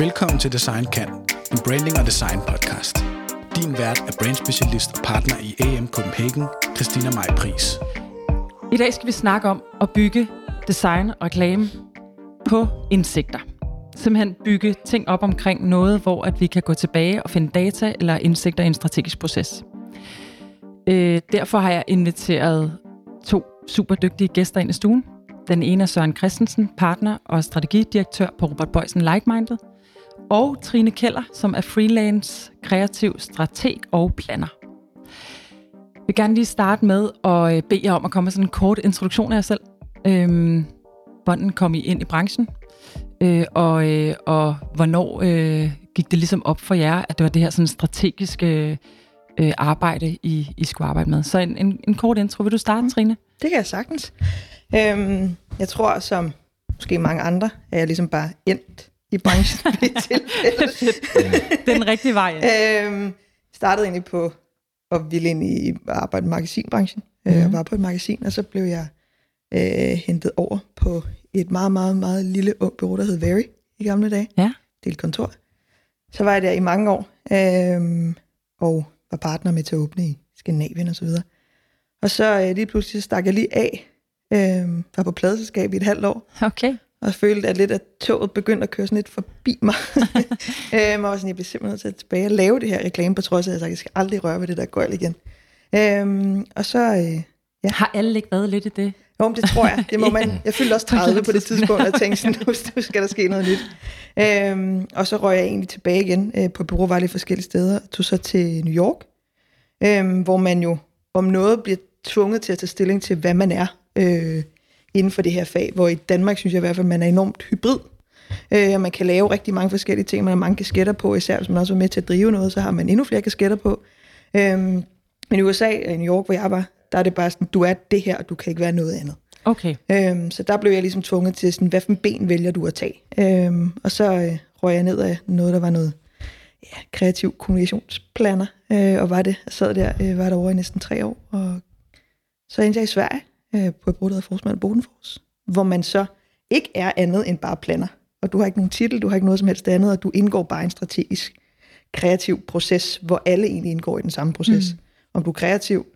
Velkommen til Design Kan, en branding og design podcast. Din vært er brandspecialist og partner i AM Copenhagen, Christina Maj Pris. I dag skal vi snakke om at bygge design og reklame på indsigter. Simpelthen bygge ting op omkring noget, hvor at vi kan gå tilbage og finde data eller indsigter i en strategisk proces. Øh, derfor har jeg inviteret to super dygtige gæster ind i stuen. Den ene er Søren Christensen, partner og strategidirektør på Robert Bøjsen Like-Minded. Og Trine Keller, som er freelance, kreativ strateg og planner. Jeg vil gerne lige starte med at øh, bede jer om at komme med sådan en kort introduktion af jer selv. Øhm, hvordan kom I ind i branchen? Øh, og, øh, og hvornår øh, gik det ligesom op for jer, at det var det her sådan strategiske øh, arbejde, I, I skulle arbejde med? Så en, en, en kort intro. Vil du starte, Trine? Det kan jeg sagtens. Øhm, jeg tror, som måske mange andre, er jeg ligesom bare endt i branchen et. Det er den rigtige vej. Øhm, startede egentlig på og ville ind i at arbejde i magasinbranchen. Mm. Jeg var på et magasin, og så blev jeg øh, hentet over på et meget, meget, meget lille ung bureau, der hed Very i gamle dage. Ja. Delt kontor. Så var jeg der i mange år, øh, og var partner med til at åbne i Skandinavien og så videre. Og så øh, lige pludselig stak jeg lige af, øh, var på pladeselskab i et halvt år, Okay. Og følte, at lidt af toget begyndte at køre sådan lidt forbi mig. øhm, og var sådan, jeg bliver simpelthen nødt til at tilbage og lave det her reklame, på trods af, at jeg sagde, jeg skal aldrig røre ved det der gøjl igen. Øhm, og så, øh, Har alle ikke været lidt i det? jo, men det tror jeg, det må man, jeg fyldte også 30 på det tidspunkt, og tænkte sådan, nu, nu skal der ske noget nyt. Øhm, og så røg jeg egentlig tilbage igen øh, på bureau, var lidt forskellige steder, og tog så til New York, øhm, hvor man jo om noget bliver tvunget til at tage stilling til, hvad man er øh, inden for det her fag, hvor i Danmark synes jeg i hvert fald, man er enormt hybrid, øh, og man kan lave rigtig mange forskellige ting, man har mange kasketter på, især hvis man også er med til at drive noget, så har man endnu flere kasketter på. Øhm, men i USA og i New York, hvor jeg var, der er det bare sådan, du er det her, og du kan ikke være noget andet. Okay. Øhm, så der blev jeg ligesom tvunget til sådan, hvad for en ben vælger du at tage? Øhm, og så øh, røg jeg ned af noget, der var noget ja, kreativ kommunikationsplaner, øh, og var det, jeg sad der, øh, var der over i næsten tre år, og så endte jeg i Sverige øh, på et brud, der hedder Forsmand Bodenfors, hvor man så ikke er andet end bare planer. Og du har ikke nogen titel, du har ikke noget som helst andet, og du indgår bare i en strategisk kreativ proces, hvor alle egentlig indgår i den samme proces. Mm. Om du er kreativ,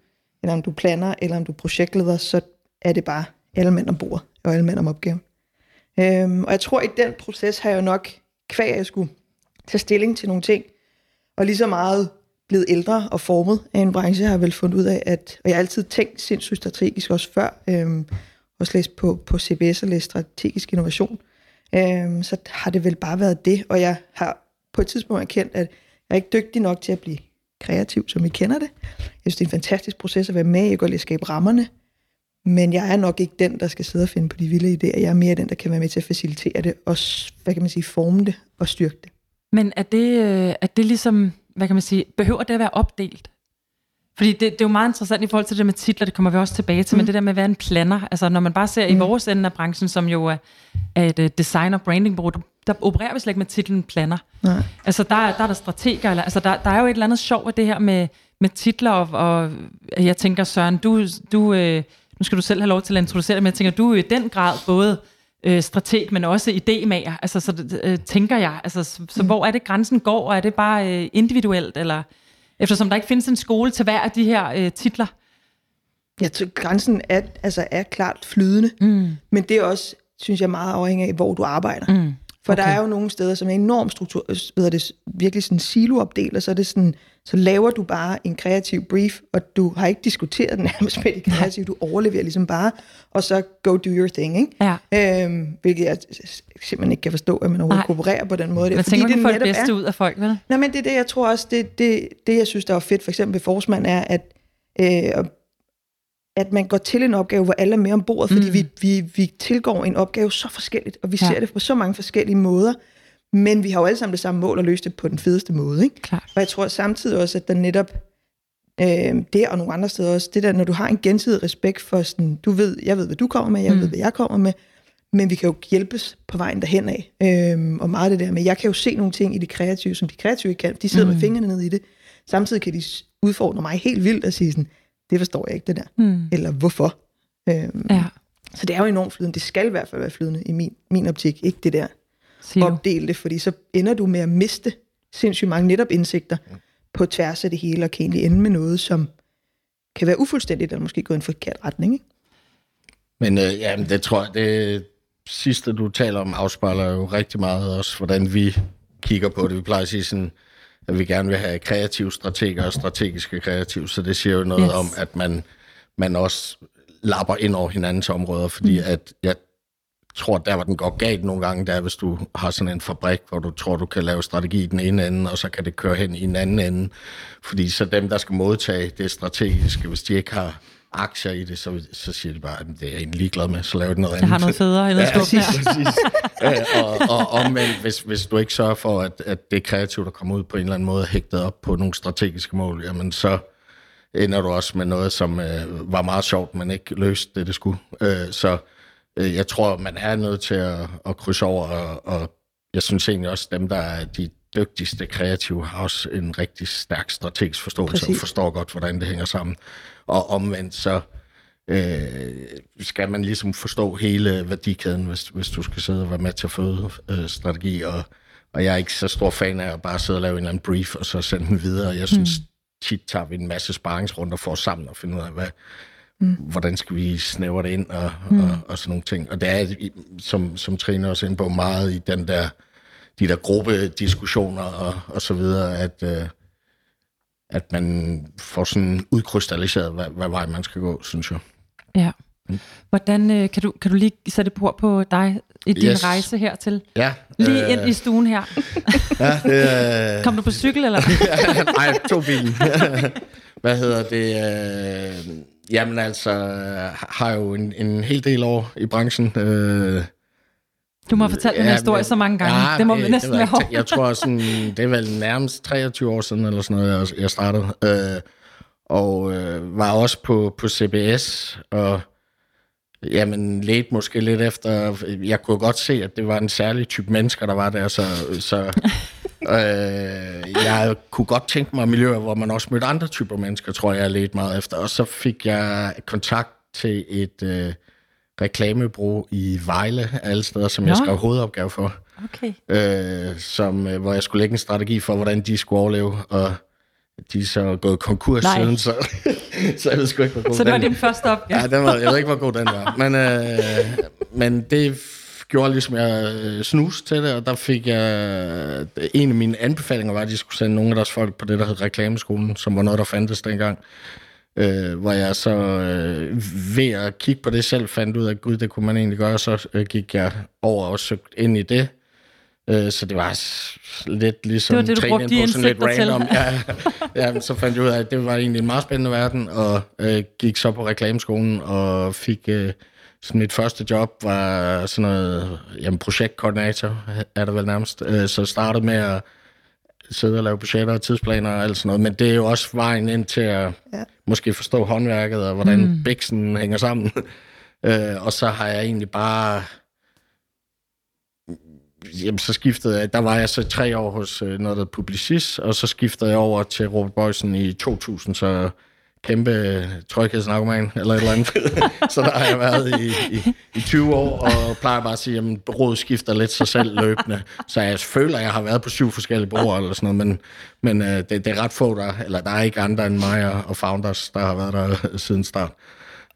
eller om du planer, eller om du er projektleder, så er det bare alle mænd om bordet, og alle mænd om opgaven. Øhm, og jeg tror, at i den proces har jeg jo nok, kvæg jeg skulle tage stilling til nogle ting, og lige så meget blevet ældre og formet af en branche, har jeg vel fundet ud af, at, og jeg har altid tænkt sindssygt strategisk også før, øhm, også læst på, på CBS og læst strategisk innovation, øhm, så har det vel bare været det, og jeg har på et tidspunkt erkendt, at jeg er ikke dygtig nok til at blive kreativ, som I kender det. Jeg synes, det er en fantastisk proces at være med i, jeg kan godt at skabe rammerne, men jeg er nok ikke den, der skal sidde og finde på de vilde idéer. Jeg er mere den, der kan være med til at facilitere det, og hvad kan man sige, forme det og styrke det. Men er det, øh, er det ligesom, hvad kan man sige, behøver det at være opdelt? Fordi det, det er jo meget interessant i forhold til det med titler, det kommer vi også tilbage til, mm. men det der med at være en planner, altså når man bare ser mm. i vores ende af branchen, som jo er, er et uh, design- og brandingbureau, der, opererer vi slet ikke med titlen planner. Nej. Altså der, er- der er der strateger, eller, altså der, der er jo et eller andet sjov af det her med, med titler, og, og jeg tænker, Søren, du, du, øh, nu skal du selv have lov til at introducere det, men jeg tænker, du er i den grad både øh, strateg, men også idémager, altså så øh, tænker jeg, altså så, så mm. hvor er det grænsen går, og er det bare øh, individuelt, eller eftersom der ikke findes en skole til hver af de her øh, titler? Jeg tror, grænsen er, altså er klart flydende, Mm. men det er også, synes jeg, meget afhængig af, hvor du arbejder. Mm. For okay. der er jo nogle steder, som er enormt struktur, øh, hedder det, virkelig sådan siloopdelt, og så er det sådan, så laver du bare en kreativ brief, og du har ikke diskuteret den nærmest med det kreative, du overleverer ligesom bare, og så go do your thing, ikke? Ja. Øhm, hvilket jeg simpelthen ikke kan forstå, at man overhovedet Nej. på den måde. der, Man tænker, man kan få det bedste er- ud af folk, vel? Nej, men det er det, jeg tror også, det, det, det jeg synes, der var fedt, for eksempel ved Forsmand, er, at, øh, at man går til en opgave, hvor alle er med ombord, fordi Mm. vi, vi, vi tilgår en opgave så forskelligt, og vi Ja. ser det på så mange forskellige måder, men vi har jo alle sammen det samme mål at løse det på den fedeste måde. Ikke? Klart. Og jeg tror samtidig også, at der netop øh, det og nogle andre steder også, det der, når du har en gensidig respekt for sådan, du ved, jeg ved, hvad du kommer med, jeg Mm. ved, hvad jeg kommer med, men vi kan jo hjælpes på vejen derhen af. Øhm, og meget det der med, jeg kan jo se nogle ting i det kreative, som de kreative ikke kan. De sidder mm. Med fingrene ned i det. Samtidig kan de udfordre mig helt vildt og sige sådan, det forstår jeg ikke det der. Mm. Eller hvorfor. Øhm, Ja. Så det er jo enormt flydende. Det skal i hvert fald være flydende i min, min optik, ikke det der Silo. opdele det, fordi så ender du med at miste sindssygt mange netop indsigter på tværs af det hele, og kan egentlig ende med noget, som kan være ufuldstændigt, eller måske gå i en forkert retning. Ikke? Men øh, ja, men det tror jeg, det sidste, du taler om, afspejler jo rigtig meget også, hvordan vi kigger på det. Vi plejer at sige sådan, at vi gerne vil have kreative strateger og strategiske kreative, så det siger jo noget Yes. yes. om, at man, man også lapper ind over hinandens områder, fordi mm. at jeg tror, der hvor den går galt nogle gange, der er, hvis du har sådan en fabrik, hvor du tror, du kan lave strategi i den ene ende, og så kan det køre hen i den anden ende. Fordi så dem, der skal modtage det strategiske, hvis de ikke har aktier i det, så, så siger de bare, at det er jeg egentlig ligeglad med, så laver det noget Jeg andet. har noget federe eller Ja, skub her. præcis. Øh, og, og omvendt, hvis, hvis du ikke sørger for, at, at det kreative, der kommer ud på en eller anden måde, er hægtet op på nogle strategiske mål, jamen så ender du også med noget, som øh, var meget sjovt, men ikke løste det, det skulle. Øh, så øh, jeg tror, man er nødt til at, at krydse over, og, og jeg synes egentlig også, dem, der er de dygtigste kreative, har også en rigtig stærk strategisk forståelse, Præcis. og forstår godt, hvordan det hænger sammen. Og omvendt, så øh, skal man ligesom forstå hele værdikæden, hvis, hvis du skal sidde og være med til at føde øh, strategi, og, og jeg er ikke så stor fan af at bare sidde og lave en eller anden brief, og så sende den videre. Jeg synes, mm. tit tager vi en masse sparringsrunder for sammen og finde ud af, hvad, mm. hvordan skal vi snævre det ind, og, mm. og, og sådan nogle ting. Og det er, som, som Trine også inde på, meget i den der, de der gruppediskussioner og, og så videre, at, øh, at man får sådan udkrystalliseret, hvad, hvad vej man skal gå, synes jeg. Ja. Hvordan, øh, kan, du, kan du lige sætte på på dig i din Yes. rejse hertil? Ja, Lige ind i stuen her. ja, det er... Kom du på cykel, eller? Nej, to bilen. Hvad hedder det? Øh, jamen altså, har jo en, en hel del år i branchen. Øh, Du må fortælle den her historie så mange gange. det må vi næsten være hårdt. jeg tror, sådan, det er vel nærmest 23 år siden, eller sådan noget, jeg, jeg startede. Øh, og øh, var også på, på CBS, og jamen, ledte måske lidt efter... Jeg kunne godt se, at det var en særlig type mennesker, der var der, så... så øh, jeg kunne godt tænke mig miljøer, hvor man også mødte andre typer mennesker, tror jeg, jeg ledte meget efter. Og så fik jeg kontakt til et øh, reklamebureau i Vejle, alle steder, som jeg Nå. skrev hovedopgave for Okay. øh, som, øh, hvor jeg skulle lægge en strategi for, hvordan de skulle overleve, og de er så gået konkurs Nej. siden, så, så jeg ved sgu ikke, hvor god Så det var den din første opgave. Ja, den var, jeg ved ikke, hvor god den var. Men, øh, men det gjorde ligesom, jeg øh, snus til det, og der fik jeg... En af mine anbefalinger var, at de skulle sende nogle af deres folk på det, der hed reklameskolen, som var noget, der fandtes dengang. Øh, hvor jeg så øh, ved at kigge på det selv fandt ud af, at gud, det kunne man egentlig gøre, så øh, gik jeg over og søgte ind i det. Øh, så det var lidt ligesom Det var det, du træning brugte på sådan lidt til. random. Ja, ja, så fandt jeg ud af, at det var egentlig en meget spændende verden, og øh, gik så på reklameskolen og fik... Øh, så mit første job var sådan noget, jamen projektkoordinator er det vel nærmest. Øh, Så startede med at sidde og lave budgetter og tidsplaner og alt sådan noget, men det er jo også vejen ind til at Ja. måske forstå håndværket og hvordan mm. biksen hænger sammen. øh, og så har jeg egentlig bare jamen, så skiftede jeg, der var jeg så tre år hos øh, noget, der Publicis, og så skiftede jeg over til Robert Boysen i 2000, så kæmpe tryghedsnarkoman, eller et eller andet. så der har jeg været i, i, i 20 år, og plejer bare at sige, at bureauet skifter lidt sig selv løbende. Så jeg føler, at jeg har været på syv forskellige bureauer, eller sådan noget, men, men øh, det, det, er ret få, der, eller der er ikke andre end mig og, og Founders, der har været der siden start.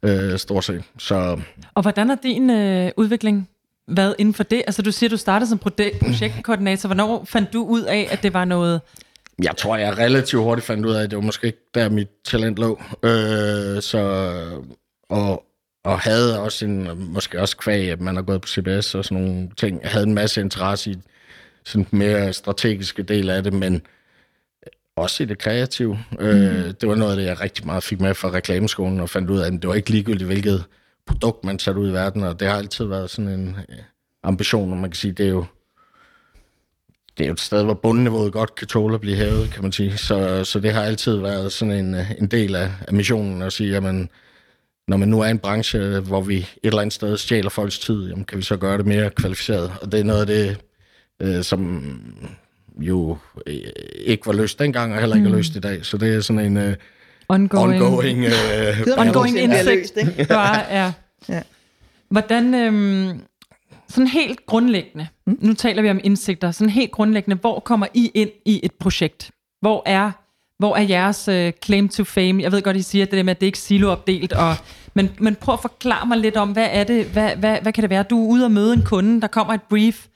Øh, stort set. Så Og hvordan har din øh, udvikling været inden for det? Altså du siger, du startede som projek- projektkoordinator. Hvornår fandt du ud af, at det var noget... Jeg tror, jeg relativt hurtigt fandt ud af, at det var måske ikke der, mit talent lå. Øh, så, og, og havde også en, måske også kvæg, at man har gået på CBS og sådan nogle ting. Jeg havde en masse interesse i sådan mere strategiske del af det, men også i det kreative. Mm. Øh, det var noget af det, jeg rigtig meget fik med fra reklameskolen, og fandt ud af, at det var ikke ligegyldigt, hvilket produkt man satte ud i verden, og det har altid været sådan en øh, ambition, og man kan sige, det er jo det er jo et sted, hvor bundniveauet godt kan tåle at blive hævet, kan man sige. Så, så det har altid været sådan en, øh, en del af, af missionen at sige, jamen, når man nu er en branche, hvor vi et eller andet sted stjæler folks tid, jamen, kan vi så gøre det mere kvalificeret? Og det er noget af det, øh, som jo øh, ikke var løst dengang, og heller ikke er løst i dag. Så det er sådan en øh, Ongoing, ongoing... Øh, Ongoing indsigt. løst, ikke? Bare, ja. Ja. Hvordan, øhm, sådan helt grundlæggende, mm. nu taler vi om indsigter, sådan helt grundlæggende, hvor kommer I ind i et projekt? Hvor er, hvor er jeres uh, claim to fame? Jeg ved godt, I siger det der med, at det ikke er siloopdelt, og, men, men prøv at forklare mig lidt om, hvad er det, hvad, hvad, hvad kan det være? Du er ude og møde en kunde, der kommer et brief,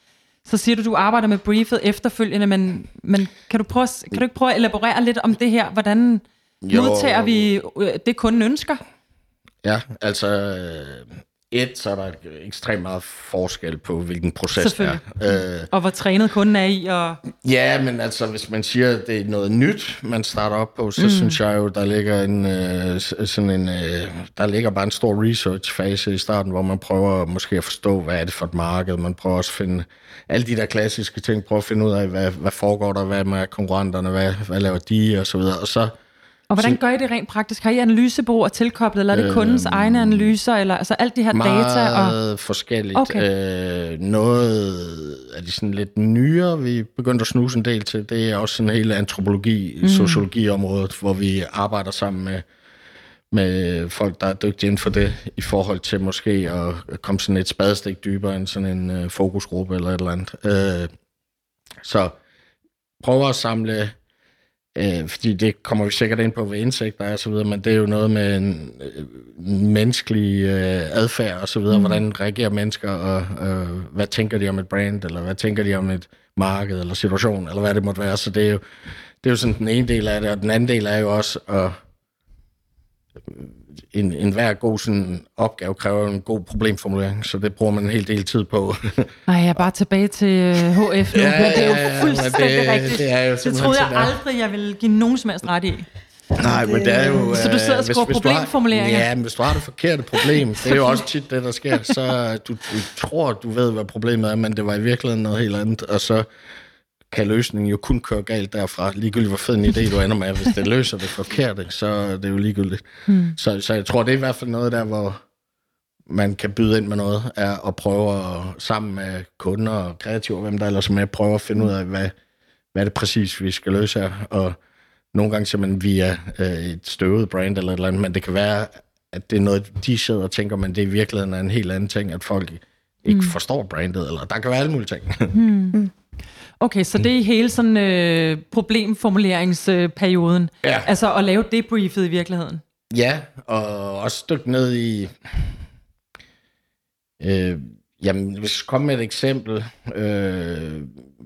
så siger du, du arbejder med briefet efterfølgende, men, men kan, du prøve, kan du ikke prøve at elaborere lidt om det her? Hvordan jo. modtager vi øh, det, kunden ønsker? Ja, altså et, så er der ekstremt meget forskel på, hvilken proces det er. Øh, og hvor trænet kunden er i. Og... Ja, men altså, hvis man siger, at det er noget nyt, man starter op på, så mm. synes jeg jo, der ligger en, øh, sådan en, øh, der ligger bare en stor research-fase i starten, hvor man prøver måske at forstå, hvad er det for et marked. Man prøver også at finde alle de der klassiske ting, prøver at finde ud af, hvad, hvad foregår der, hvad med konkurrenterne, hvad, hvad laver de, og så videre. Og så og hvordan gør I det rent praktisk? Har I analysebureauer tilkoblet, eller er det øh, kundens egne analyser, eller altså alt de her meget data? Meget og... forskelligt. Okay. Øh, noget af de sådan lidt nyere, vi begyndte at snuse en del til, det er også sådan hele antropologi, mm. sociologiområdet, hvor vi arbejder sammen med med folk, der er dygtige inden for det, i forhold til måske at komme sådan et spadestik dybere end sådan en uh, fokusgruppe eller et eller andet. Uh, så prøver at samle Øh, fordi det kommer vi sikkert ind på ved indsigter og så videre, men det er jo noget med en øh, menneskelig øh, adfærd og så videre. Mm. Hvordan reagerer mennesker, og øh, hvad tænker de om et brand, eller hvad tænker de om et marked, eller situation, eller hvad det måtte være. Så det er jo, det er jo sådan den ene del af det, og den anden del er jo også at en, en hver god sådan, opgave kræver en god problemformulering, så det bruger man en hel del tid på. Nej, jeg er bare tilbage til HF nu. Ja, det er jo ja, fuldstændig det, rigtigt. Det, er jo det troede jeg aldrig, jeg ville give nogen som helst ret i. Nej, men det er jo... Så du sidder og skriver problemformuleringer? Ja, men hvis du har det forkerte problem, det er jo også tit det, der sker, så du, du tror, du ved, hvad problemet er, men det var i virkeligheden noget helt andet, og så kan løsningen jo kun køre galt derfra. Ligegyldigt hvor fed en idé du ender med. Hvis det løser det forkerte, så er det jo ligegyldigt. Mm. Så, så jeg tror, det er i hvert fald noget der, hvor man kan byde ind med noget, er at prøve at, sammen med kunder og kreativer, hvem der ellers er med, prøve at finde ud af, hvad, hvad er det præcis, vi skal løse her. Og nogle gange simpelthen via øh, et støvet brand eller et eller andet, men det kan være, at det er noget, de sidder og tænker, men det i virkeligheden er en helt anden ting, at folk ikke mm. forstår brandet, eller der kan være alle mulige ting. Mm. Okay, så det er hele sådan øh, problemformuleringsperioden. Ja. Altså at lave debriefet i virkeligheden. Ja, og også dykke ned i... Øh, jamen, hvis jeg kommer med et eksempel øh,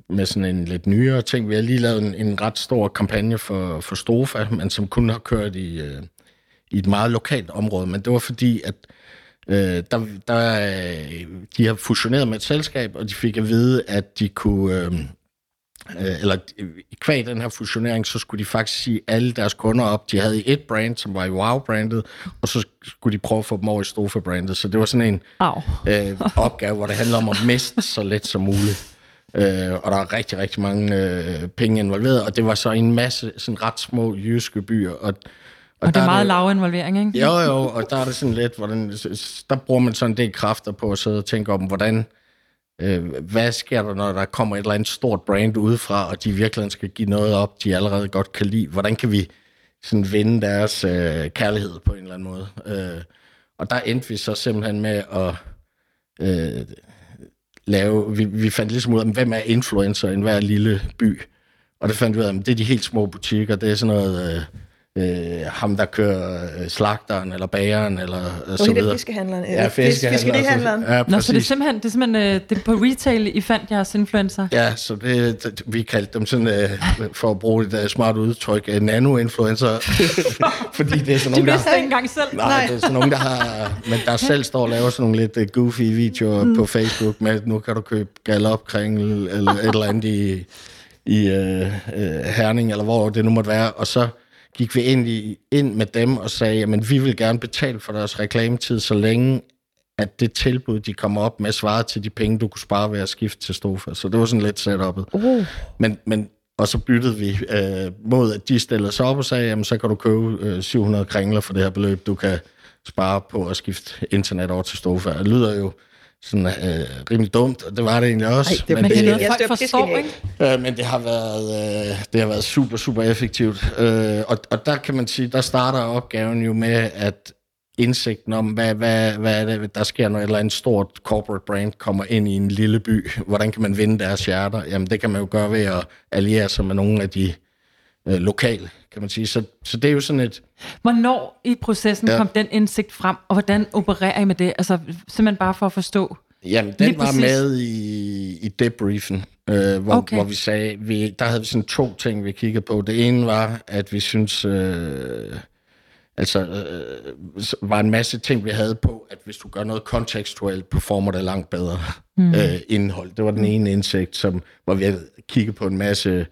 med sådan en lidt nyere ting. Vi har lige lavet en, en ret stor kampagne for, for Stofa, men som kun har kørt i, øh, i et meget lokalt område. Men det var fordi, at Øh, der, der, de har fusioneret med et selskab, og de fik at vide, at de kunne... Øh, øh, eller i kvæg den her fusionering, så skulle de faktisk sige alle deres kunder op. De havde et brand, som var i Wow-brandet, og så skulle de prøve at få dem over i Stofa-brandet. Så det var sådan en øh, opgave, hvor det handler om at miste så let som muligt. Øh, og der er rigtig, rigtig mange øh, penge involveret, og det var så en masse sådan ret små jyske byer, og og, og det er meget lav involvering, ikke? Jo, jo, og der er det sådan lidt, hvordan, der bruger man sådan en del kræfter på at sidde og tænke om, hvordan, øh, hvad sker der, når der kommer et eller andet stort brand udefra, og de virkelig skal give noget op, de allerede godt kan lide. Hvordan kan vi sådan vinde deres øh, kærlighed på en eller anden måde? Øh, og der endte vi så simpelthen med at øh, lave, vi, vi fandt ligesom ud af, hvem er influencer i hver lille by? Og det fandt vi ud af, at det er de helt små butikker, det er sådan noget... Øh, øh, ham, der kører øh, slagteren, eller bageren, eller øh, så videre. fiskehandleren. Ja, fiskehandleren. Ja, Nå, så det er simpelthen, det er simpelthen øh, det er på retail, I fandt jeres influencer? Ja, så det, det vi kaldte dem sådan, øh, for at bruge et uh, smart udtryk, uh, nano-influencer. fordi det er sådan nogle, De vidste det ikke engang selv. Nej, nej, det er sådan nogle, der har, men der selv står og laver sådan nogle lidt uh, goofy videoer mm. på Facebook med, nu kan du købe galopkring, eller et eller andet i, i uh, uh, Herning, eller hvor det nu måtte være, og så gik vi egentlig ind med dem og sagde, at vi vil gerne betale for deres reklametid, så længe at det tilbud, de kommer op med, svarer til de penge, du kunne spare ved at skifte til Stofa. Så det var sådan lidt setup'et. Uh. Men, men, og så byttede vi øh, mod, at de stillede sig op og sagde, jamen så kan du købe øh, 700 kringler for det her beløb, du kan spare på at skifte internet over til Stofa. Det lyder jo sådan øh, rimelig dumt, og det var det egentlig også. Ej, det, men det, det, folk forstår, ikke? Øh, men det har været, øh, det har været super, super effektivt. Øh, og, og der kan man sige, der starter opgaven jo med, at indsigten om, hvad, hvad, hvad er det, der sker, når et eller andet stort corporate brand kommer ind i en lille by. Hvordan kan man vinde deres hjerter? Jamen, det kan man jo gøre ved at alliere sig med nogle af de øh, lokale, kan man sige. Så, så det er jo sådan et... Hvornår i processen ja. kom den indsigt frem, og hvordan opererer I med det? Altså, simpelthen bare for at forstå. Jamen, den var præcis. med i, i debriefen, øh, hvor, okay. hvor vi sagde, vi, der havde vi sådan to ting, vi kiggede på. Det ene var, at vi synes... Øh, Altså, øh, var en masse ting, vi havde på, at hvis du gør noget kontekstuelt, performer det langt bedre mm. øh, indhold. Det var den ene indsigt, som, hvor vi havde kigget på en masse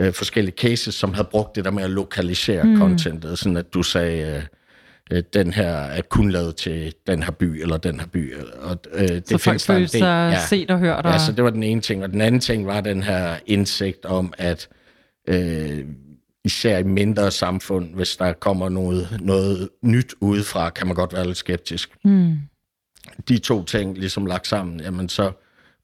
øh, forskellige cases, som havde brugt det der med at lokalisere mm. contentet, sådan at du sagde, øh, øh, den her er kun lavet til den her by, eller den her by. Og, øh, det så folk følte sig ja, set og hørt. Og... Ja, så det var den ene ting. Og den anden ting var den her indsigt om, at øh, især i mindre samfund, hvis der kommer noget, noget nyt udefra, kan man godt være lidt skeptisk. Mm. De to ting ligesom lagt sammen, jamen så,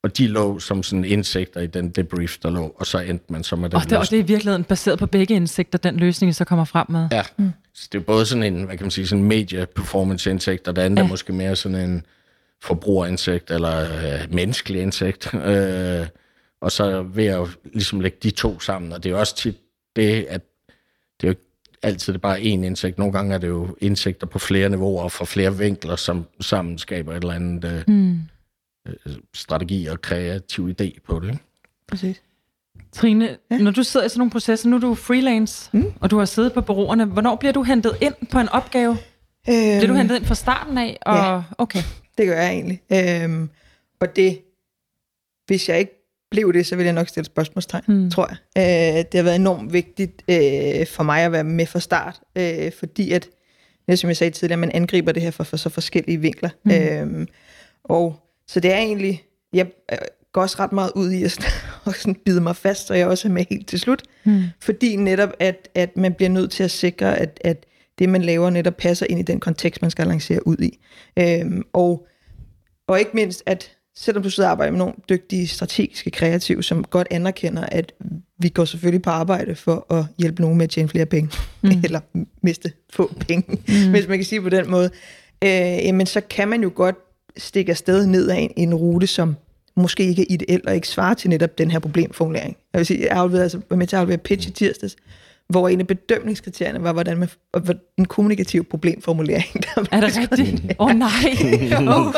og de lå som sådan indsigter i den debrief, der lå, og så endte man så med den og det, og det er i virkeligheden baseret på begge indsigter, den løsning, så kommer frem med. Ja, mm. så det er både sådan en, hvad kan man sige, sådan media performance indsigt, og det andet ja. er måske mere sådan en forbrugerindsigt, eller øh, menneskelig indsigt. Øh, og så ved at ligesom lægge de to sammen, og det er også tit det, at det er jo ikke altid det bare én indsigt. Nogle gange er det jo indsigter på flere niveauer og fra flere vinkler, som sammen skaber et eller andet øh, mm. Øh, strategi og kreativ idé på det. Ikke? Præcis. Trine, ja. når du sidder i sådan nogle processer, nu er du freelance, mm. og du har siddet på bureauerne, hvornår bliver du hentet ind på en opgave? Øhm, bliver du hentet ind fra starten af? Og, ja, okay. det gør jeg egentlig. Øhm, og det, hvis jeg ikke blev det, så vil jeg nok stille spørgsmålstegn, mm. tror jeg. Øh, det har været enormt vigtigt øh, for mig at være med fra start, øh, fordi at, som jeg sagde tidligere, man angriber det her fra for så forskellige vinkler. Mm. Øh, og så det er egentlig, jeg går også ret meget ud i at, at sådan bide mig fast, så jeg også er med helt til slut. Mm. Fordi netop, at, at man bliver nødt til at sikre, at, at det, man laver, netop passer ind i den kontekst, man skal lancere ud i. Øh, og, og ikke mindst, at selvom du sidder og arbejder med nogle dygtige, strategiske kreative, som godt anerkender, at vi går selvfølgelig på arbejde for at hjælpe nogen med at tjene flere penge, mm. eller miste få penge, mm. hvis man kan sige på den måde, øh, jamen så kan man jo godt stikke afsted ned af en, en rute, som måske ikke er ideel og ikke svarer til netop den her problemformulering. Jeg vil sige, jeg har altså, med til at aflevere pitch i tirsdags, hvor en af bedømningskriterierne var, hvordan man, en kommunikativ problemformulering. Der er det rigtigt? Åh oh, nej! oh.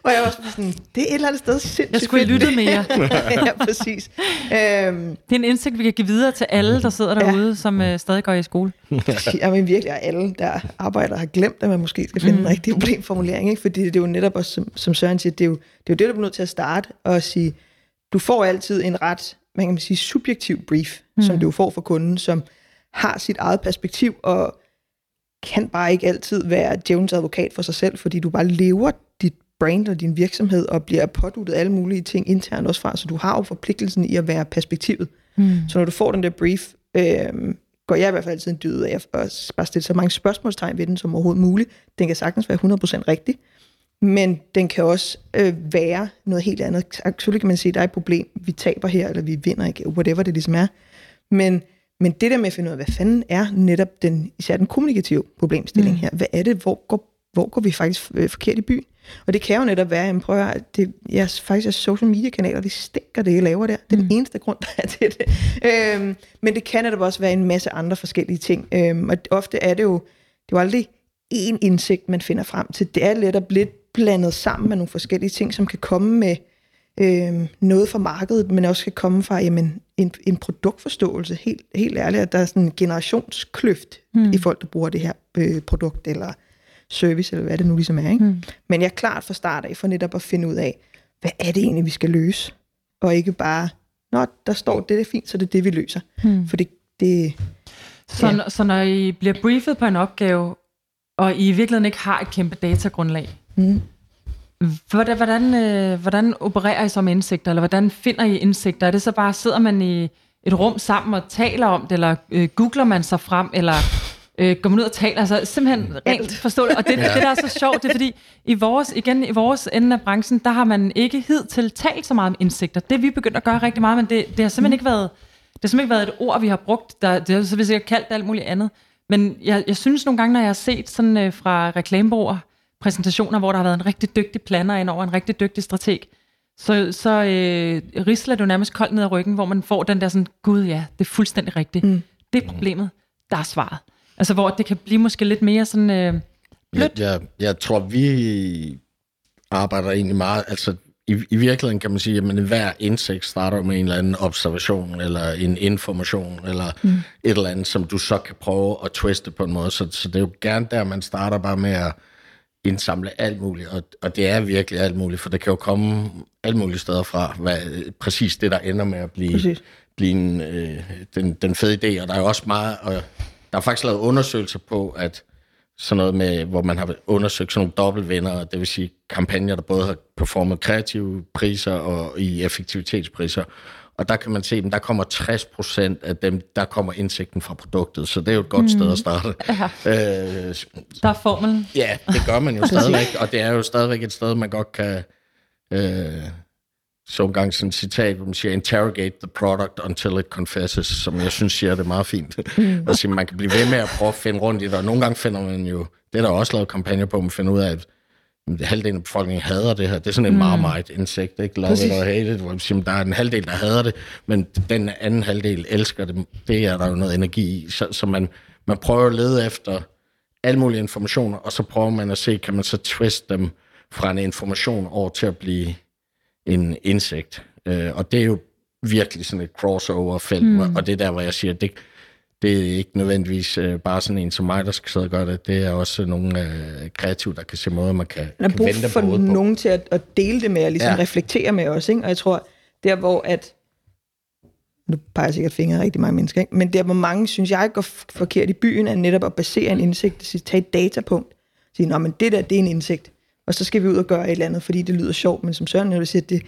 hvor jeg var sådan, det er et eller andet sted sindssygt Jeg skulle have lyttet mere. ja, præcis. Um, det er en indsigt, vi kan give videre til alle, der sidder derude, ja. som uh, stadig går i skole. ja, men virkelig, og alle, der arbejder, har glemt, at man måske skal finde mm. en rigtig problemformulering. Ikke? Fordi det er jo netop også, som, som Søren siger, det er, jo, det er jo det, der bliver nødt til at starte og sige, du får altid en ret, man kan sige, subjektiv brief, mm. som du får fra kunden, som har sit eget perspektiv, og kan bare ikke altid være djævnens advokat for sig selv, fordi du bare lever dit brand og din virksomhed, og bliver påduttet alle mulige ting internt også fra, så du har jo forpligtelsen i at være perspektivet. Mm. Så når du får den der brief, øh, går jeg i hvert fald altid en dyd af at bare stille så mange spørgsmålstegn ved den som overhovedet muligt. Den kan sagtens være 100% rigtig, men den kan også øh, være noget helt andet. Selvfølgelig kan man sige, at der er et problem, vi taber her, eller vi vinder ikke, whatever det ligesom er. Men men det der med at finde ud af, hvad fanden er netop den, især den kommunikative problemstilling mm. her. Hvad er det, hvor går, hvor går vi faktisk øh, forkert i byen? Og det kan jo netop være, at prøver, at det, jeg, faktisk er social media kanaler, de stinker det, jeg laver der. Det er mm. den eneste grund, der er til det. Øhm, men det kan netop også være en masse andre forskellige ting. Øhm, og ofte er det jo, det er jo aldrig én indsigt, man finder frem til. Det er lidt lidt blandet sammen med nogle forskellige ting, som kan komme med øh, noget fra markedet, men også kan komme fra jamen, en, en produktforståelse, helt, helt ærligt, at der er sådan en generationskløft mm. i folk, der bruger det her øh, produkt eller service, eller hvad det nu ligesom er. Ikke? Mm. Men jeg er klart fra start af for netop at finde ud af, hvad er det egentlig, vi skal løse? Og ikke bare, nå, der står det, det er fint, så det er det, vi løser. Mm. For det, det så, ja. så når I bliver briefet på en opgave, og I i virkeligheden ikke har et kæmpe datagrundlag, mm. Hvordan, hvordan, øh, hvordan opererer I som indsigter, eller hvordan finder I indsigter? Er det så bare, sidder man i et rum sammen og taler om det, eller øh, googler man sig frem, eller øh, går man ud og taler? Altså simpelthen rent forståeligt. Og det, ja. det, der er så sjovt, det er fordi, i vores, igen, i vores ende af branchen, der har man ikke hidtil talt så meget om indsigter. Det vi begyndt at gøre rigtig meget, men det, det har simpelthen ikke været, det har simpelthen ikke været et ord, vi har brugt. Der, det har så vi sikkert kaldt alt muligt andet. Men jeg, jeg synes nogle gange, når jeg har set sådan øh, fra reklamebureauer, præsentationer, hvor der har været en rigtig dygtig planner ind over en rigtig dygtig strateg, så, så øh, risler du nærmest koldt ned ad ryggen, hvor man får den der sådan, gud ja, det er fuldstændig rigtigt. Mm. Det er problemet, der er svaret. Altså hvor det kan blive måske lidt mere sådan øh, blødt. Jeg, jeg, jeg tror, vi arbejder egentlig meget, altså i, i virkeligheden kan man sige, at hver indsigt starter med en eller anden observation, eller en information, eller mm. et eller andet, som du så kan prøve at twiste på en måde. Så, så det er jo gerne der, man starter bare med at indsamle alt muligt, og, og det er virkelig alt muligt, for det kan jo komme alt mulige steder fra, hvad, præcis det, der ender med at blive, blive en, øh, den, den fede idé, og der er jo også meget, og der er faktisk lavet undersøgelser på, at sådan noget med, hvor man har undersøgt sådan nogle dobbeltvinder, det vil sige kampagner, der både har performet kreative priser og i effektivitetspriser. Og der kan man se, at der kommer 60 procent af dem, der kommer indsigten fra produktet. Så det er jo et godt mm. sted at mm. starte. Ja. Øh, der er formelen. Ja, det gør man jo stadigvæk. Og det er jo stadigvæk et sted, man godt kan... Øh, så en gang sådan et citat, hvor man siger, interrogate the product until it confesses, som jeg synes siger det meget fint. Mm. og sige, man kan blive ved med at prøve at finde rundt i det, og nogle gange finder man jo, det er der også lavet kampagner på, man finder ud af, at halvdelen af befolkningen hader det her. Det er sådan en mm. marmite-insekt, ikke? Love Præcis. it or hate it, hvor siger, der er en halvdel, der hader det, men den anden halvdel elsker det. Det er der jo noget energi i. Så, så man, man prøver at lede efter alle mulige informationer, og så prøver man at se, kan man så twist dem fra en information over til at blive en insekt. Øh, og det er jo virkelig sådan et crossover-felt, mm. og det er der, hvor jeg siger, det, det er ikke nødvendigvis øh, bare sådan en som mig, der skal sidde og gøre det. Det er også nogle øh, kreative, der kan se måder, man kan, man kan vente på. for nogen til at, at dele det med, og ligesom ja. reflektere med os. Ikke? Og jeg tror, der hvor at, nu peger jeg sikkert fingre rigtig mange mennesker, ikke? men der hvor mange, synes jeg, går forkert i byen, er netop at basere en indsigt, at tage et datapunkt, sige, nå, men det der, det er en indsigt og så skal vi ud og gøre et eller andet, fordi det lyder sjovt, men som Søren vil sige, det,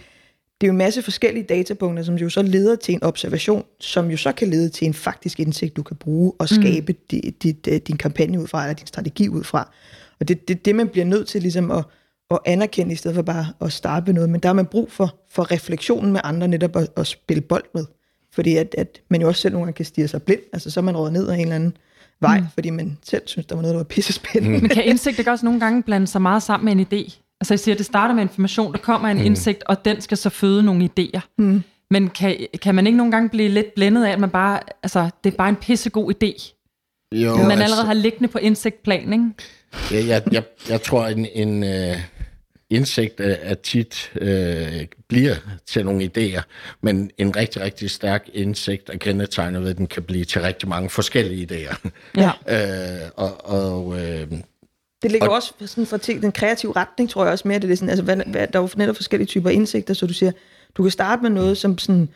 det er jo en masse forskellige datapunkter, som jo så leder til en observation, som jo så kan lede til en faktisk indsigt, du kan bruge og mm. skabe mm. dit, dit, din kampagne ud fra, eller din strategi ud fra. Og det er det, det, man bliver nødt til ligesom at, at anerkende, i stedet for bare at starte noget. Men der har man brug for, for refleksionen med andre, netop at, at spille bold med. Fordi at, at man jo også selv nogle gange kan stige sig blind, altså så er man rådet ned af en eller anden vej, mm. fordi man selv synes, der var noget, der var pisse spændende. Men kan indsigt ikke også nogle gange blande sig meget sammen med en idé? Altså jeg siger, det starter med information, der kommer en mm. indsigt, og den skal så føde nogle idéer. Mm. Men kan, kan man ikke nogle gange blive lidt blændet af, at man bare, altså, det er bare en pissegod idé? Jo, man altså, allerede har liggende på indsigtplan, ikke? Ja, jeg, jeg, jeg tror, en, en, uh, indsigt er tit øh, bliver til nogle idéer, men en rigtig, rigtig stærk indsigt er kendetegnet ved, at den kan blive til rigtig mange forskellige idéer. Ja. øh, og, og øh, det ligger og, også sådan for den kreative retning, tror jeg også mere. Det er sådan, altså, hvad, hvad, der er jo netop forskellige typer indsigter, så du siger, du kan starte med noget, som sådan,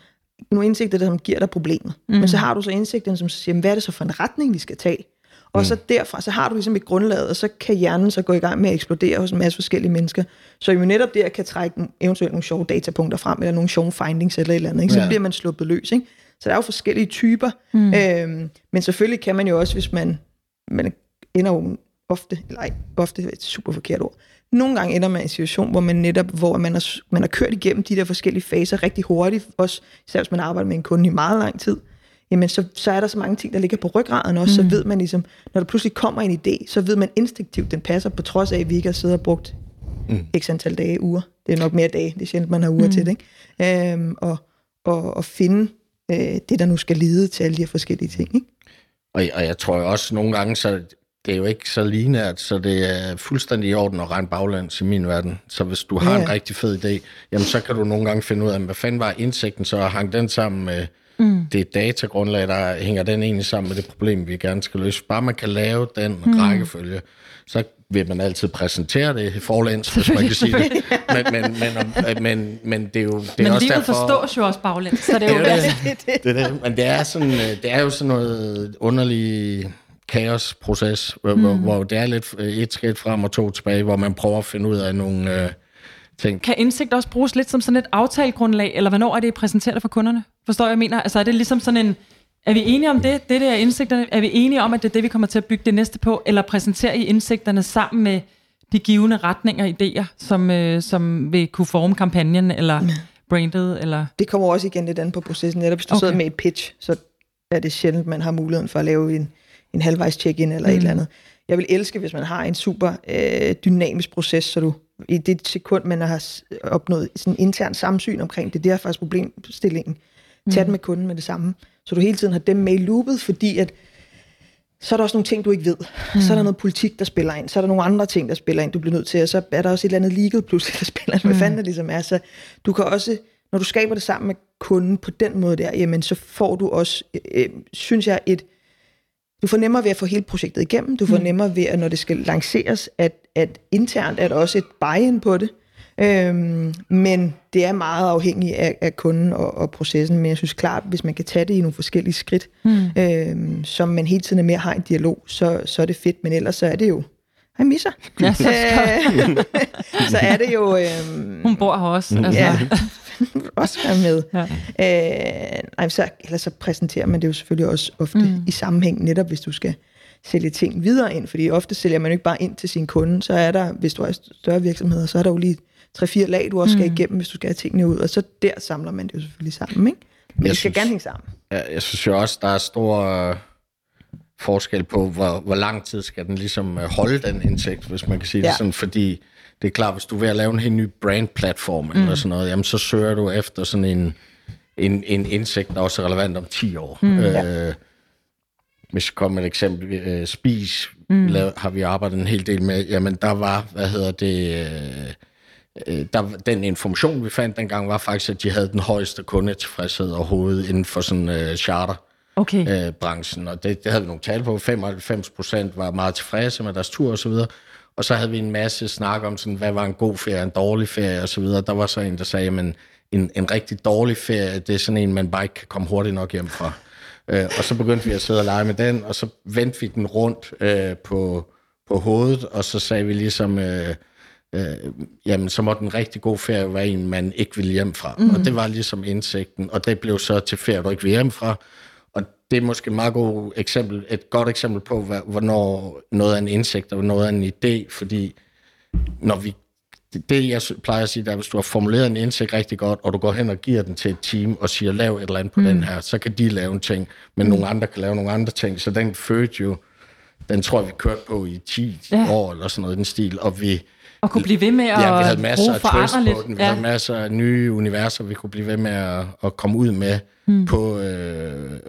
nogle indsigter, der som giver dig problemer. Mm. Men så har du så indsigten, som siger, hvad er det så for en retning, vi skal tage? Og mm. så derfra, så har du ligesom et grundlag, og så kan hjernen så gå i gang med at eksplodere hos en masse forskellige mennesker. Så jo netop der kan trække eventuelt nogle sjove datapunkter frem, eller nogle sjove findings eller et eller andet. Ikke? Så ja. bliver man sluppet løs. Ikke? Så der er jo forskellige typer. Mm. Øhm, men selvfølgelig kan man jo også, hvis man, man ender jo ofte, eller ej, ofte er et super forkert ord, nogle gange ender man i en situation, hvor man netop, hvor man har, man har kørt igennem de der forskellige faser rigtig hurtigt, også især hvis man arbejder med en kunde i meget lang tid, jamen så, så er der så mange ting, der ligger på ryggraden også, mm. så ved man ligesom, når der pludselig kommer en idé, så ved man instinktivt, den passer, på trods af, at vi ikke har siddet og brugt mm. x antal dage, uger. Det er nok mere dage, det er sjældent, man har uger mm. til det. Ikke? Øhm, og, og, og finde øh, det, der nu skal lede til alle de her forskellige ting. Ikke? Og, og jeg tror også nogle gange, så det er jo ikke så lineært, så det er fuldstændig i orden at regne baglands i min verden. Så hvis du har ja. en rigtig fed idé, jamen så kan du nogle gange finde ud af, hvad fanden var indsigten, så hang den sammen med mm. det datagrundlag, der hænger den egentlig sammen med det problem, vi gerne skal løse. Bare man kan lave den mm. rækkefølge, så vil man altid præsentere det forlæns, hvis man kan sige det. Men, men, men, men, men det er jo det er men også livet derfor... forstås jo også baglæns, så det er jo det. det, det, det, det. Men det er, sådan, øh, det er jo sådan noget underligt kaosproces, hvor, mm. hvor, hvor det er lidt et skridt frem og to tilbage, hvor man prøver at finde ud af nogle øh, ting. Kan indsigt også bruges lidt som sådan et aftalegrundlag, eller hvornår er det præsenteret for kunderne? Forstår jeg, jeg mener? Altså er det ligesom sådan en, er vi enige om det, det der indsigterne? Er vi enige om, at det er det, vi kommer til at bygge det næste på? Eller præsenterer I indsigterne sammen med de givende retninger og idéer, som, øh, som vil kunne forme kampagnen, eller ja. brandet? Eller? Det kommer også igen lidt an på processen. Netop hvis du okay. sidder med et pitch, så er det sjældent, man har muligheden for at lave en, en halvvejs check-in eller mm. et eller andet. Jeg vil elske, hvis man har en super øh, dynamisk proces, så du i det sekund, man har opnået sådan en intern samsyn omkring det, det er faktisk problemstillingen. Mm. Tag den med kunden med det samme. Så du hele tiden har dem med i loopet, fordi at så er der også nogle ting, du ikke ved. Mm. Så er der noget politik, der spiller ind. Så er der nogle andre ting, der spiller ind, du bliver nødt til. Og så er der også et eller andet legal pludselig, der spiller ind. Hvad mm. fanden det ligesom er. Så du kan også, når du skaber det sammen med kunden på den måde der, jamen så får du også, øh, synes jeg, et, du får nemmere ved at få hele projektet igennem. Du får mm. nemmere ved, at når det skal lanceres, at, at internt er der også et buy-in på det. Øhm, men det er meget afhængigt af, af kunden og, og processen, men jeg synes klart, hvis man kan tage det i nogle forskellige skridt, mm. øhm, som man hele tiden er mere har en dialog, så, så er det fedt, men ellers så er det jo Hej Misha. Ja, så, så er det jo... Øhm, Hun bor her også. Altså. Ja, også være med. Ja. Øh, nej, så, ellers så præsenterer man det jo selvfølgelig også ofte mm. i sammenhæng, netop hvis du skal sælge ting videre ind, fordi ofte sælger man jo ikke bare ind til sin kunde, så er der, hvis du har større virksomheder, så er der jo lige tre-fire lag, du også skal mm. igennem, hvis du skal have tingene ud, og så der samler man det jo selvfølgelig sammen, ikke? Men jeg det skal synes, gerne hænge sammen. Jeg, jeg synes jo også, der er stor øh, forskel på, hvor, hvor lang tid skal den ligesom øh, holde den indsigt, hvis man kan sige ja. det sådan, fordi det er klart, hvis du er ved at lave en helt ny brandplatform mm. eller sådan noget, jamen så søger du efter sådan en, en, en indsigt, der også er relevant om 10 år. Mm, øh, ja. Hvis jeg kommer med et eksempel, øh, Spis mm. lav, har vi arbejdet en hel del med, jamen der var, hvad hedder det... Øh, øh, der, den information, vi fandt dengang, var faktisk, at de havde den højeste kundetilfredshed overhovedet inden for sådan øh, charter. Okay. Øh, branchen, og det, det havde vi nogle tal på. 95 procent var meget tilfredse med deres tur og så videre. Og så havde vi en masse snak om, sådan, hvad var en god ferie, en dårlig ferie og så videre. Der var så en, der sagde, at en, en rigtig dårlig ferie, det er sådan en, man bare ikke kan komme hurtigt nok hjem fra. Øh, og så begyndte vi at sidde og lege med den, og så vendte vi den rundt øh, på, på hovedet, og så sagde vi ligesom, øh, øh, jamen så må den rigtig god ferie være en, man ikke vil hjem fra. Mm. Og det var ligesom indsigten, og det blev så til ferie, du ikke vil hjem fra. Og det er måske et meget god eksempel, et godt eksempel på, hvornår noget er en indsigt, og hvornår er en idé, fordi når vi det, jeg plejer at sige, er, at hvis du har formuleret en indsigt rigtig godt, og du går hen og giver den til et team og siger, lav et eller andet på mm. den her, så kan de lave en ting, men mm. nogle andre kan lave nogle andre ting. Så den fødte jo, den tror jeg, vi kørte på i 10 ja. år eller sådan noget den stil, og vi... Og kunne blive ved med at Ja, vi havde masser af twist på den. Vi ja. havde masser af nye universer, vi kunne blive ved med at, at komme ud med mm. på, øh,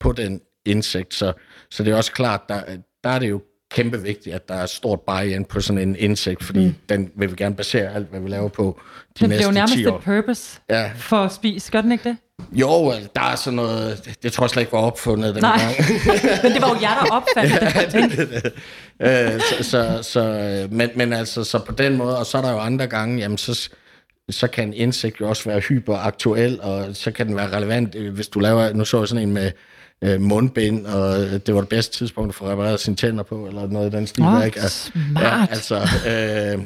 på den indsigt. Så, så det er også klart, der, der er det jo kæmpe vigtigt, at der er stort buy-in på sådan en indsigt, fordi mm. den vil vi gerne basere alt, hvad vi laver på de den næste 10 år. Det bliver jo nærmest et purpose ja. for spis, gør den ikke det? Jo, der er sådan noget, det, tror jeg slet ikke var opfundet den Nej. gang. men det var jo jer, der opfandt ja, det. det, det. Øh, så, så, så, men, men altså, så på den måde, og så er der jo andre gange, jamen så, så kan en indsigt jo også være hyperaktuel, og så kan den være relevant, hvis du laver, nu så jeg sådan en med øh, mundbind, og det var det bedste tidspunkt at få repareret sine tænder på, eller noget af den stil. Oh, ikke? smart. Ja, altså, øh,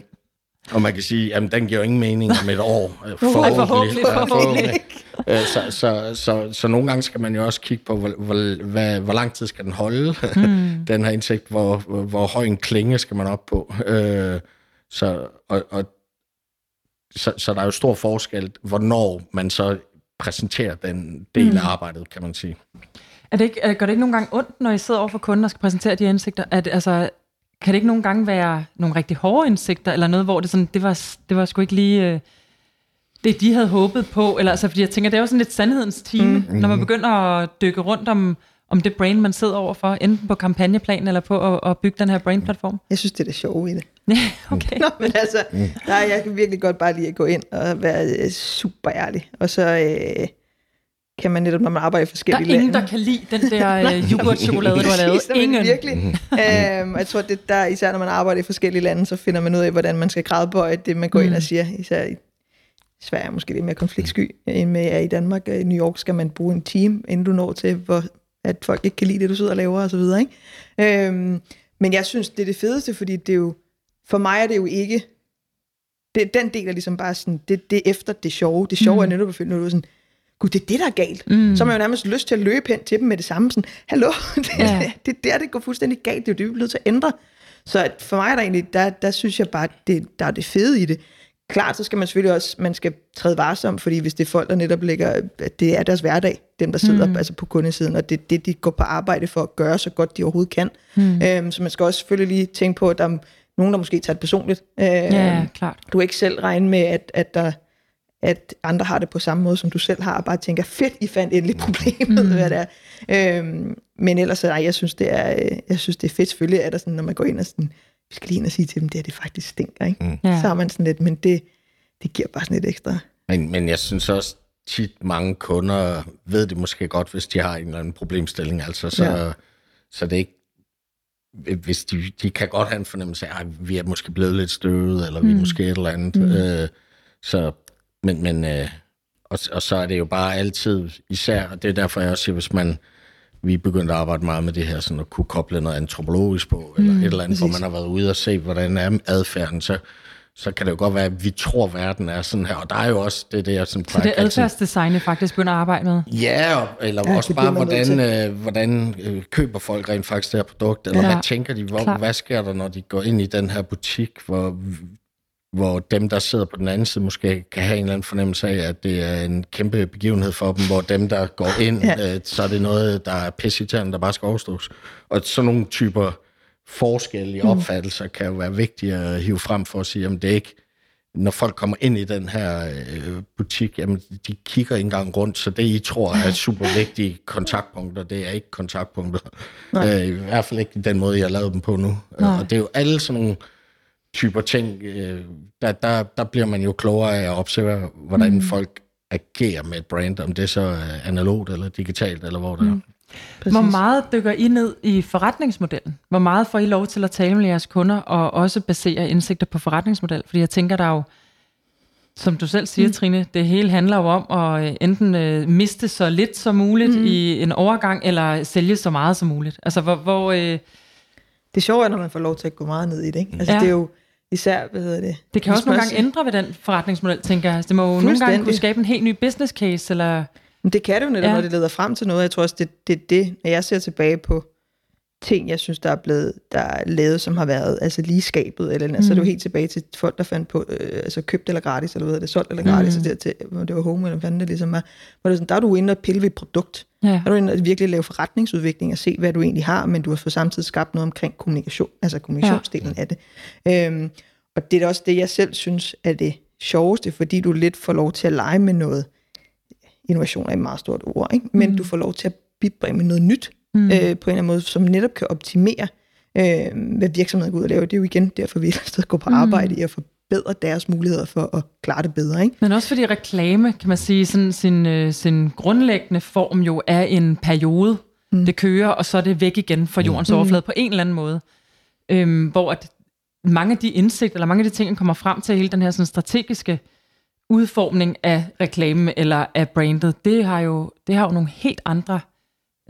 og man kan sige, at den giver ingen mening om et år. Øh, forhåbentlig. forhåbentlig, forhåbentlig. Øh, så, så, så, så nogle gange skal man jo også kigge på, hvor, hvor, hvad, hvor lang tid skal den holde, mm. den her indsigt, hvor, hvor høj en klinge skal man op på. Øh, så, og, og, så, så der er jo stor forskel, hvornår man så præsenterer den del mm. af arbejdet, kan man sige. Er det ikke, gør det ikke nogle gange ondt, når I sidder over for kunden og skal præsentere de indsigter? At, altså, kan det ikke nogle gange være nogle rigtig hårde indsigter, eller noget, hvor det, sådan, det, var, det var sgu ikke lige øh, det, de havde håbet på? Eller, altså, fordi jeg tænker, det er jo sådan lidt sandhedens time, mm. når man begynder at dykke rundt om, om det brain, man sidder overfor, enten på kampagneplan eller på at, at bygge den her brain-platform? Jeg synes, det er det sjove i det. Okay. Nå, men altså, der, jeg kan virkelig godt bare lide at gå ind og være øh, super ærlig. Og så... Øh, kan man netop, når man arbejder i forskellige lande. Der er ingen, lande. der kan lide den der uh, yoghurt-chokolade, du har lavet. Ingen. Virkelig. øhm, jeg tror, det der, især når man arbejder i forskellige lande, så finder man ud af, hvordan man skal grædbøje det, man går mm. ind og siger. Især i Sverige er måske lidt mere konfliktsky, end med ja, i Danmark. I New York skal man bruge en team, inden du når til, hvor, at folk ikke kan lide det, du sidder og laver osv. Ikke? Øhm, men jeg synes, det er det fedeste, fordi det er jo, for mig er det jo ikke, det, den del er ligesom bare sådan, det, det er efter det sjove. Det sjove mm. er netop at finde ud af sådan, gud, det er det, der er galt. Mm. Så har man jo nærmest lyst til at løbe hen til dem med det samme. Sådan, hallo, det, ja. det er der, det går fuldstændig galt. Det er jo det, vi er nødt til at ændre. Så for mig er der egentlig, der, der synes jeg bare, det, der er det fede i det. Klart, så skal man selvfølgelig også, man skal træde varsom, fordi hvis det er folk, der netop ligger, at det er deres hverdag, dem der sidder mm. altså på kundesiden, og det er det, de går på arbejde for at gøre så godt de overhovedet kan. Mm. Øhm, så man skal også selvfølgelig lige tænke på, at der er nogen, der måske tager det personligt. Øhm, ja, klart. Du er ikke selv regne med, at, at der at andre har det på samme måde, som du selv har, og bare tænker, fedt, I fandt endelig problemet, mm. hvad det er. Øhm, men ellers, nej, jeg synes, det er, øh, jeg synes, det er fedt. Selvfølgelig er der sådan, når man går ind og sådan, vi skal lige ind og sige til dem, det er det faktisk stinker, ikke? Mm. Ja. Så har man sådan lidt, men det, det giver bare sådan lidt ekstra. Men, men jeg synes også, tit mange kunder ved det måske godt, hvis de har en eller anden problemstilling. Altså, så, ja. så det er ikke hvis de, de kan godt have en fornemmelse af, at vi er måske blevet lidt støvet, eller mm. vi er mm. måske et eller andet. Mm. Øh, så, men, men øh, og, og så er det jo bare altid, især, og det er derfor jeg også siger, hvis man, vi er begyndt at arbejde meget med det her, sådan at kunne koble noget antropologisk på, eller mm, et eller andet, præcis. hvor man har været ude og se, hvordan er adfærden, så, så kan det jo godt være, at vi tror, at verden er sådan her. Og der er jo også det, jeg sådan Så det er adfærdsdesign, faktisk begynder at arbejde med? Ja, eller ja, også bare, hvordan, øh, hvordan øh, køber folk rent faktisk det her produkt, eller ja, hvad tænker de, hvor, hvad sker der, når de går ind i den her butik, hvor hvor dem, der sidder på den anden side, måske kan have en eller anden fornemmelse af, at det er en kæmpe begivenhed for dem, hvor dem, der går ind, ja. øh, så er det noget, der er pissitærende, der bare skal overstås. Og sådan nogle typer forskellige mm. opfattelser kan jo være vigtige at hive frem for at sige, at det ikke, når folk kommer ind i den her øh, butik, jamen, de kigger ikke engang rundt, så det, I tror er super vigtige kontaktpunkter, det er ikke kontaktpunkter. Øh, I hvert fald ikke den måde, jeg har lavet dem på nu. Nej. Og det er jo alle sådan nogle typer ting, øh, der, der, der bliver man jo klogere af at observere, hvordan mm. folk agerer med et brand, om det så er analogt eller digitalt, eller hvor det mm. er. Præcis. Hvor meget dykker I ned i forretningsmodellen? Hvor meget får I lov til at tale med jeres kunder og også basere indsigter på forretningsmodel? Fordi jeg tænker, der er jo, som du selv siger, mm. Trine, det hele handler jo om at øh, enten øh, miste så lidt som muligt mm. i en overgang, eller sælge så meget som muligt. Altså, hvor... hvor øh, det sjove er, når man får lov til at gå meget ned i det. Ikke? Altså, ja. det er jo især, hvad hedder det? Det kan også nogle gange ændre ved den forretningsmodel, tænker jeg. Det må jo nogle gange kunne skabe en helt ny business case, eller... Men det kan det jo netop, ja. når det leder frem til noget. Jeg tror også, det, det det, når jeg ser tilbage på ting, jeg synes, der er blevet der er lavet, som har været altså lige skabet, eller mm. altså, det var helt tilbage til folk, der fandt på, øh, altså købt eller gratis, eller hvad det, solgt eller gratis, mm. til, det var home, eller hvad det ligesom var. Hvor det sådan, der er du inde og pille ved et produkt. Ja. Der er du inde og virkelig lave forretningsudvikling og se, hvad du egentlig har, men du har for samtidig skabt noget omkring kommunikation, altså kommunikationsdelen ja. af det. Øhm, og det er også det, jeg selv synes er det sjoveste, fordi du lidt får lov til at lege med noget. Innovation er et meget stort ord, ikke? men mm. du får lov til at bibringe med noget nyt mm. øh, på en eller anden måde, som netop kan optimere, øh, hvad virksomheden går ud og lave. Det er jo igen derfor, vi et går på mm. arbejde mm. i at forbedre deres muligheder for at klare det bedre. Ikke? Men også fordi reklame, kan man sige, sådan, sin, øh, sin grundlæggende form jo er en periode. Mm. Det kører, og så er det væk igen fra jordens mm. overflade på en eller anden måde. Øhm, hvor at mange af de indsigter, eller mange af de ting, der kommer frem til hele den her sådan strategiske udformning af reklamen eller af brandet, det har jo, det har jo nogle helt andre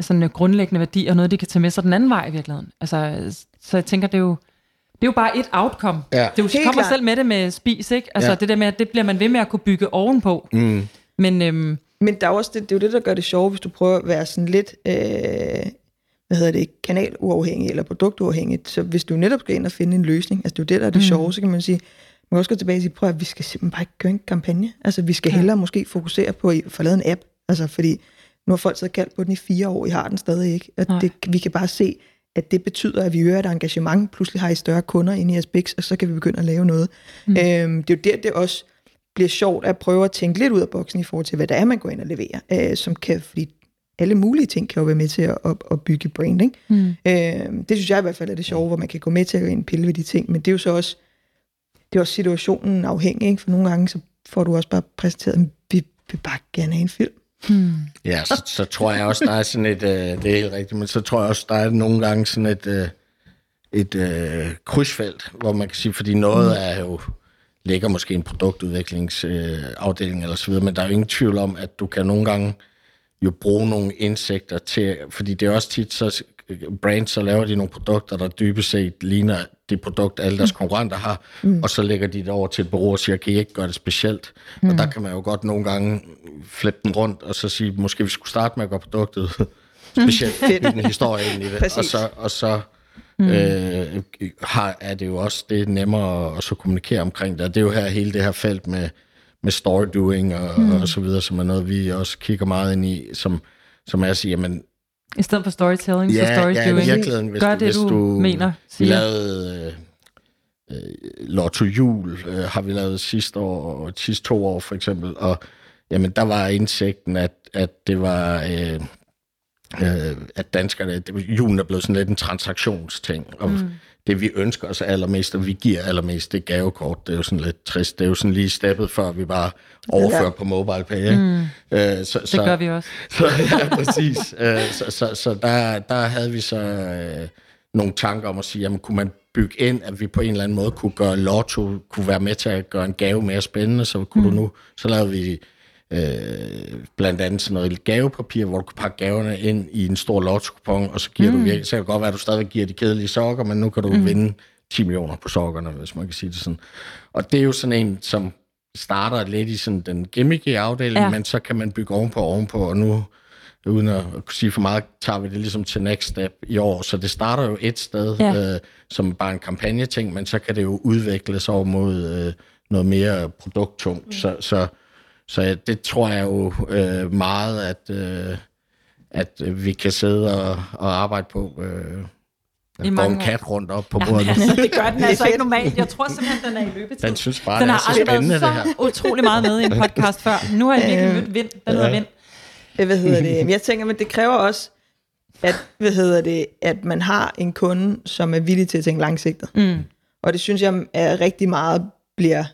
sådan grundlæggende værdier, og noget, de kan tage med sig den anden vej i virkeligheden. Altså, så jeg tænker, det er jo, det er jo bare et outcome. Ja. Det er jo, kommer klar. selv med det med spis, ikke? Altså ja. det der med, at det bliver man ved med at kunne bygge ovenpå. Mm. Men, øhm, Men der er også det, det er jo det, der gør det sjovt, hvis du prøver at være sådan lidt øh, hvad hedder det, kanaluafhængig eller produktuafhængigt. Så hvis du netop skal ind og finde en løsning, altså det er jo det, der er det mm. sjove, så kan man sige, man kan også gå tilbage og sige, prøv at vi skal simpelthen bare ikke gøre en kampagne. Altså vi skal ja. hellere måske fokusere på at få lavet en app. Altså fordi nu har folk så kaldt på den i fire år, I har den stadig ikke. Og det, vi kan bare se, at det betyder, at vi øger et engagement. Pludselig har I større kunder inde i biks, og så kan vi begynde at lave noget. Mm. Øhm, det er jo der, det også bliver sjovt at prøve at tænke lidt ud af boksen i forhold til, hvad det er, man går ind og leverer. Øh, som kan, fordi alle mulige ting kan jo være med til at, at, at bygge brand. Ikke? Mm. Øh, det synes jeg i hvert fald er det sjove, hvor man kan gå med til at en pille ved de ting, men det er jo så også, det er også situationen afhængig, ikke? for nogle gange så får du også bare præsenteret, at vi vil bare gerne have en film. Hmm. Ja, så, så tror jeg også, der er sådan et, øh, det er helt rigtigt, men så tror jeg også, der er nogle gange sådan et, øh, et øh, krydsfelt, hvor man kan sige, fordi noget hmm. er jo, ligger måske en produktudviklingsafdeling øh, eller så videre, men der er jo ingen tvivl om, at du kan nogle gange jo bruge nogle indsigter til, fordi det er også tit, så brands, så laver de nogle produkter, der dybest set ligner det produkt, alle deres mm. konkurrenter har, mm. og så lægger de det over til et bureau og siger, kan I ikke gøre det specielt? Mm. Og der kan man jo godt nogle gange flippe den rundt, og så sige, måske vi skulle starte med at gøre produktet specielt, i den historie i det, og så, og så mm. øh, har, er det jo også det nemmere at så kommunikere omkring det. Og det er jo her hele det her felt med, med story doing og, mm. og så videre, som er noget, vi også kigger meget ind i, som, som er at sige, jamen, i stedet for storytelling, ja, så story ja. Ja, virkeligheden, hvis Gør du, det, hvis du, du mener. Vi lavede øh, øh, Lotto Jul, øh, har vi lavet sidste år, og sidste to år for eksempel, og jamen, der var indsigten, at, at det var... Øh, øh, at danskerne, julen er blevet sådan lidt en transaktionsting, og mm. Det vi ønsker os allermest, og vi giver allermest, det gavekort, det er jo sådan lidt trist, det er jo sådan lige steppet før vi bare overfører ja. på mobile pay. Mm. Øh, så, det så, gør vi også. Så, ja, præcis. øh, så så, så der, der havde vi så øh, nogle tanker om at sige, jamen kunne man bygge ind, at vi på en eller anden måde kunne gøre lotto, kunne være med til at gøre en gave mere spændende, så kunne mm. du nu, så lavede vi øh, blandt andet sådan noget gavepapir, hvor du kan pakke gaverne ind i en stor lotto og så giver mm. du virkelig, så kan det godt være, at du stadig giver de kedelige sokker, men nu kan du mm. vinde 10 millioner på sokkerne, hvis man kan sige det sådan. Og det er jo sådan en, som starter lidt i sådan den gimmicky afdeling, ja. men så kan man bygge ovenpå og ovenpå, og nu, uden at kunne sige for meget, tager vi det ligesom til next step i år. Så det starter jo et sted, ja. øh, som bare en kampagneting, men så kan det jo udvikles over mod øh, noget mere produkttungt. Mm. Så, så så det tror jeg jo øh, meget, at, øh, at vi kan sidde og, og arbejde på. Øh, I mange en kat rundt op på bordet. Ja, det gør den altså ikke normalt. Jeg tror simpelthen, den er i løbetid. Den synes bare, den det er så spændende, det her. utrolig meget med i en podcast før. Nu har jeg virkelig mødt vind. Den hedder vind. Hvad hedder det? Jeg tænker, men det kræver også, at, hvad hedder det, at man har en kunde, som er villig til at tænke langsigtet. Mm. Og det synes jeg er rigtig meget bliver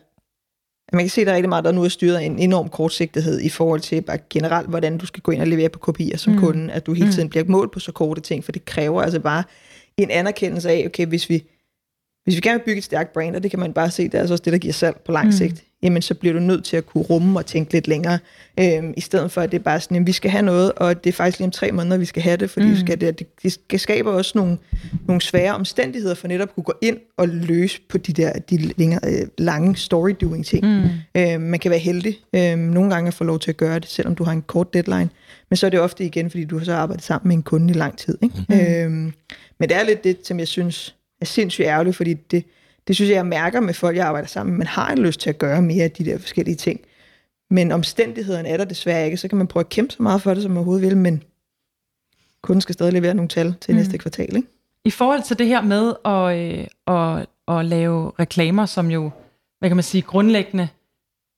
man kan se, at der er rigtig meget, der nu er styret en enorm kortsigtighed i forhold til bare generelt, hvordan du skal gå ind og levere på kopier som mm. kunde, at du hele mm. tiden bliver målt på så korte ting, for det kræver altså bare en anerkendelse af, okay, hvis vi, hvis vi gerne vil bygge et stærkt brand, og det kan man bare se, det er altså også det, der giver salg på lang mm. sigt, jamen så bliver du nødt til at kunne rumme og tænke lidt længere, øhm, i stedet for at det er bare sådan, at vi skal have noget, og det er faktisk lige om tre måneder, vi skal have det, fordi mm. skal det, det, skaber også nogle, nogle svære omstændigheder for netop at kunne gå ind og løse på de der de længere, øh, lange story-doing ting. Mm. Øhm, man kan være heldig øhm, nogle gange at få lov til at gøre det, selvom du har en kort deadline, men så er det ofte igen, fordi du har så arbejdet sammen med en kunde i lang tid. Ikke? Mm. Øhm, men det er lidt det, som jeg synes er sindssygt ærgerligt, fordi det, det synes jeg, jeg mærker med folk, jeg arbejder sammen med. Man har en lyst til at gøre mere af de der forskellige ting. Men omstændighederne er der desværre ikke. Så kan man prøve at kæmpe så meget for det, som man overhovedet vil, men kunden skal stadig levere nogle tal til mm. næste kvartal. Ikke? I forhold til det her med at, øh, at, at lave reklamer, som jo, hvad kan man sige, grundlæggende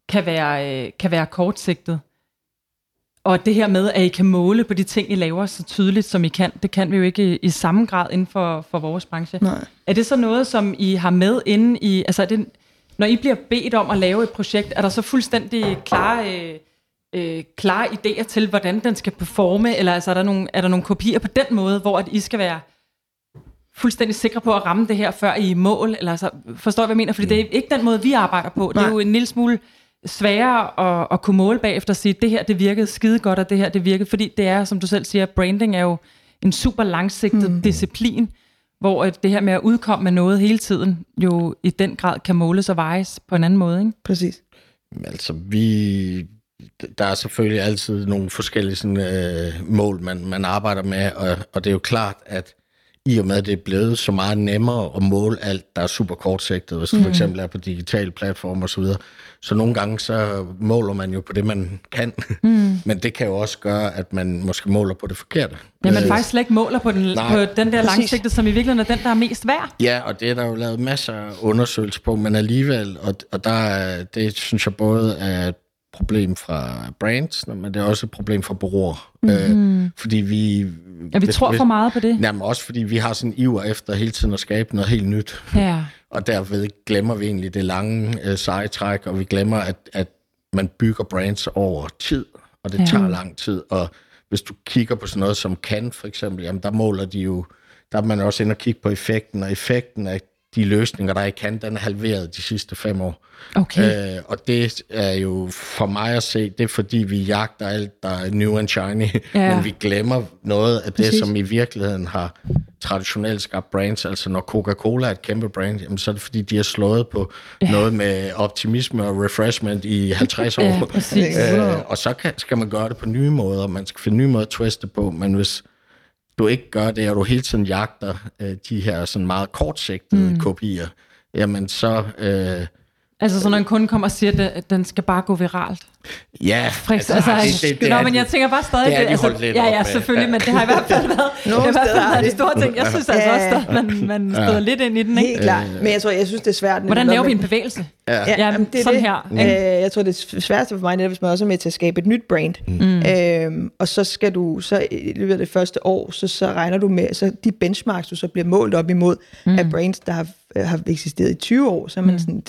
kan være, øh, kan være kortsigtet, og det her med, at I kan måle på de ting, I laver så tydeligt, som I kan, det kan vi jo ikke i, i samme grad inden for, for vores branche. Nej. Er det så noget, som I har med inde i... Altså, er det, når I bliver bedt om at lave et projekt, er der så fuldstændig klare, øh, øh, klare idéer til, hvordan den skal performe? Eller altså, er, der nogle, er der nogle kopier på den måde, hvor at I skal være fuldstændig sikre på at ramme det her, før I er i mål? Eller altså, forstår jeg, hvad jeg mener? Fordi mm. det er ikke den måde, vi arbejder på. Nej. Det er jo en lille smule sværere at, at kunne måle bagefter og sige, det her det virkede skide godt, og det her det virkede, fordi det er, som du selv siger, branding er jo en super langsigtet mm. disciplin, hvor det her med at udkomme med noget hele tiden, jo i den grad kan måles og vejes på en anden måde. Ikke? Præcis. Altså, vi, der er selvfølgelig altid nogle forskellige sådan, øh, mål, man, man arbejder med, og, og det er jo klart, at i og med, at det er blevet så meget nemmere at måle alt, der er super kortsigtet, hvis du mm. for eksempel er på digitale platforme osv., så, så nogle gange så måler man jo på det, man kan, mm. men det kan jo også gøre, at man måske måler på det forkerte. Ja, man øh, faktisk slet ikke måler på den, nej, på den der langsigtede, som i virkeligheden er den, der er mest værd. Ja, og det er der jo lavet masser af undersøgelser på, men alligevel, og, og der, det synes jeg både er problem fra brands, men det er også et problem for bureauer. Mm-hmm. Øh, fordi vi... Ja, vi hvis, tror for meget på det. Jamen også fordi vi har sådan iver efter hele tiden at skabe noget helt nyt. Ja. og derved glemmer vi egentlig det lange øh, sejetræk, og vi glemmer, at, at man bygger brands over tid, og det ja. tager lang tid. Og hvis du kigger på sådan noget som kan for eksempel, jamen der måler de jo, der er man også inde og kigge på effekten, og effekten af de løsninger, der er i kan, den er halveret de sidste fem år. Okay. Øh, og det er jo for mig at se, det er fordi, vi jagter alt, der er new and shiny, ja. men vi glemmer noget af Præcis. det, som i virkeligheden har traditionelt skabt brands. Altså når Coca-Cola er et kæmpe brand, jamen, så er det fordi, de har slået på ja. noget med optimisme og refreshment i 50 år. Ja, præcis. øh, og så kan, skal man gøre det på nye måder, man skal finde nye måder at twiste på, men hvis du ikke gør det, og du hele tiden jagter øh, de her sådan meget kortsigtede mm. kopier, jamen så... Øh, Altså, så når en kunde kommer og siger, at den skal bare gå viralt. Ja, Friks, altså, altså, det, det, det, nå, men jeg tænker bare stadig... det er de altså, holdt lidt ja, ja, selvfølgelig, men det har i hvert fald været, det har i hvert fald været de store ting. Jeg synes altså også, at man, man støder lidt ind i den, ikke? Helt klart. Men jeg tror, jeg synes, det er svært. Hvordan laver vi en bevægelse? Ja. Ja, Ja, jamen, det er sådan det. her, Øh, jeg tror, det er sværeste for mig, netop, hvis man også er med til at skabe et nyt brand. Mm. Øhm, og så skal du, så i løbet af det første år, så, så regner du med, så de benchmarks, du så bliver målt op imod, mm. af brands, der har, har eksisteret i 20 år, så er man mm. sådan,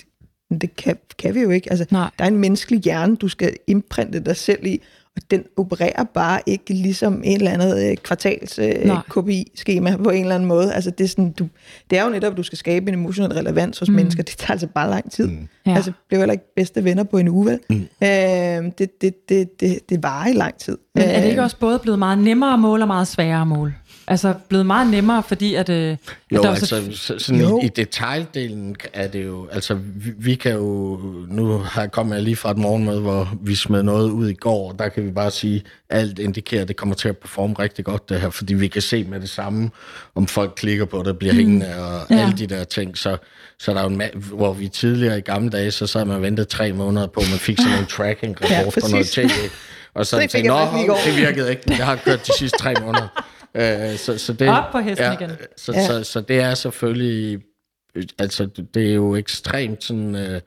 "Men det kan, kan vi jo ikke. Altså, Nej. der er en menneskelig hjerne, du skal imprinte dig selv i, og den opererer bare ikke ligesom en eller anden øh, kvartals øh. KPI-skema på en eller anden måde. Altså, det, er sådan, du, det er jo netop, at du skal skabe en emotionel relevans hos mm. mennesker. Det tager altså bare lang tid. Mm. Ja. Altså, bliver heller ikke bedste venner på en uge, vel? Mm. Øh, det, det, det, det, det varer i lang tid. Men er det ikke Øh, også både blevet meget nemmere at måle og meget sværere at måle? Altså blevet meget nemmere, fordi at... Øh, at Jo, der er altså så, så, sådan Jo. i, i detaildelen er det jo, altså vi, vi kan jo, nu har jeg kommet lige fra et morgenmøde, hvor vi smed noget ud i går, og der kan vi bare sige, alt indikerer, at det kommer til at performe rigtig godt det her, fordi vi kan se med det samme, om folk klikker på det, bliver hængende og Ja. alle de der ting, så, så der er jo en ma- hvor vi tidligere i gamle dage, så sad man og ventede tre måneder på, at man fik sådan en tracking Ja, rapport på noget præcis. tv, og så tænkte, jeg nå, faktisk i går." det virkede ikke, jeg har kørt de sidste tre måneder. Øh, så, så det, Op på hesten ja, igen. Så, Ja. ja. så, så det er selvfølgelig, altså det er jo ekstremt sådan uh,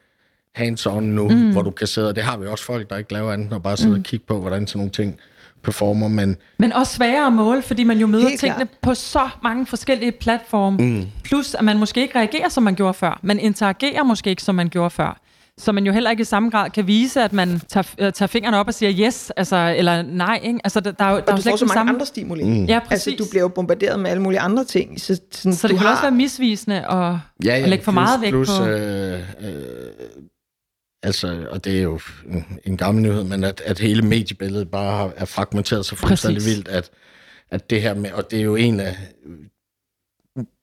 hands-on nu, mm. hvor du kan sidde, og det har vi også folk, der ikke laver andet, og bare sidde mm. og kigge på, hvordan sådan nogle ting performer, men men også sværere at måle, fordi man jo møder Helt tingene klart. på så mange forskellige platforme. Mm. Plus at man måske ikke reagerer, som man gjorde før. Man interagerer måske ikke, som man gjorde før. Så man jo heller ikke i samme grad kan vise, at man tager, øh, tager fingrene op og siger yes, altså, eller nej. Ikke? Altså, der, der er jo, der er og jo du slet får så mange samme... andre stimuli. Mm. Ja, præcis. Altså, du bliver jo bombarderet med alle mulige andre ting. Så, sådan, Så du det kan har, også være misvisende og, ja, ja, og lægge for plus, meget vægt plus, på... Øh, øh, altså, og det er jo en, en gammel nyhed, men at, at hele mediebilledet bare har, er fragmenteret så fuldstændig vildt, at, at det her med, og det er jo en af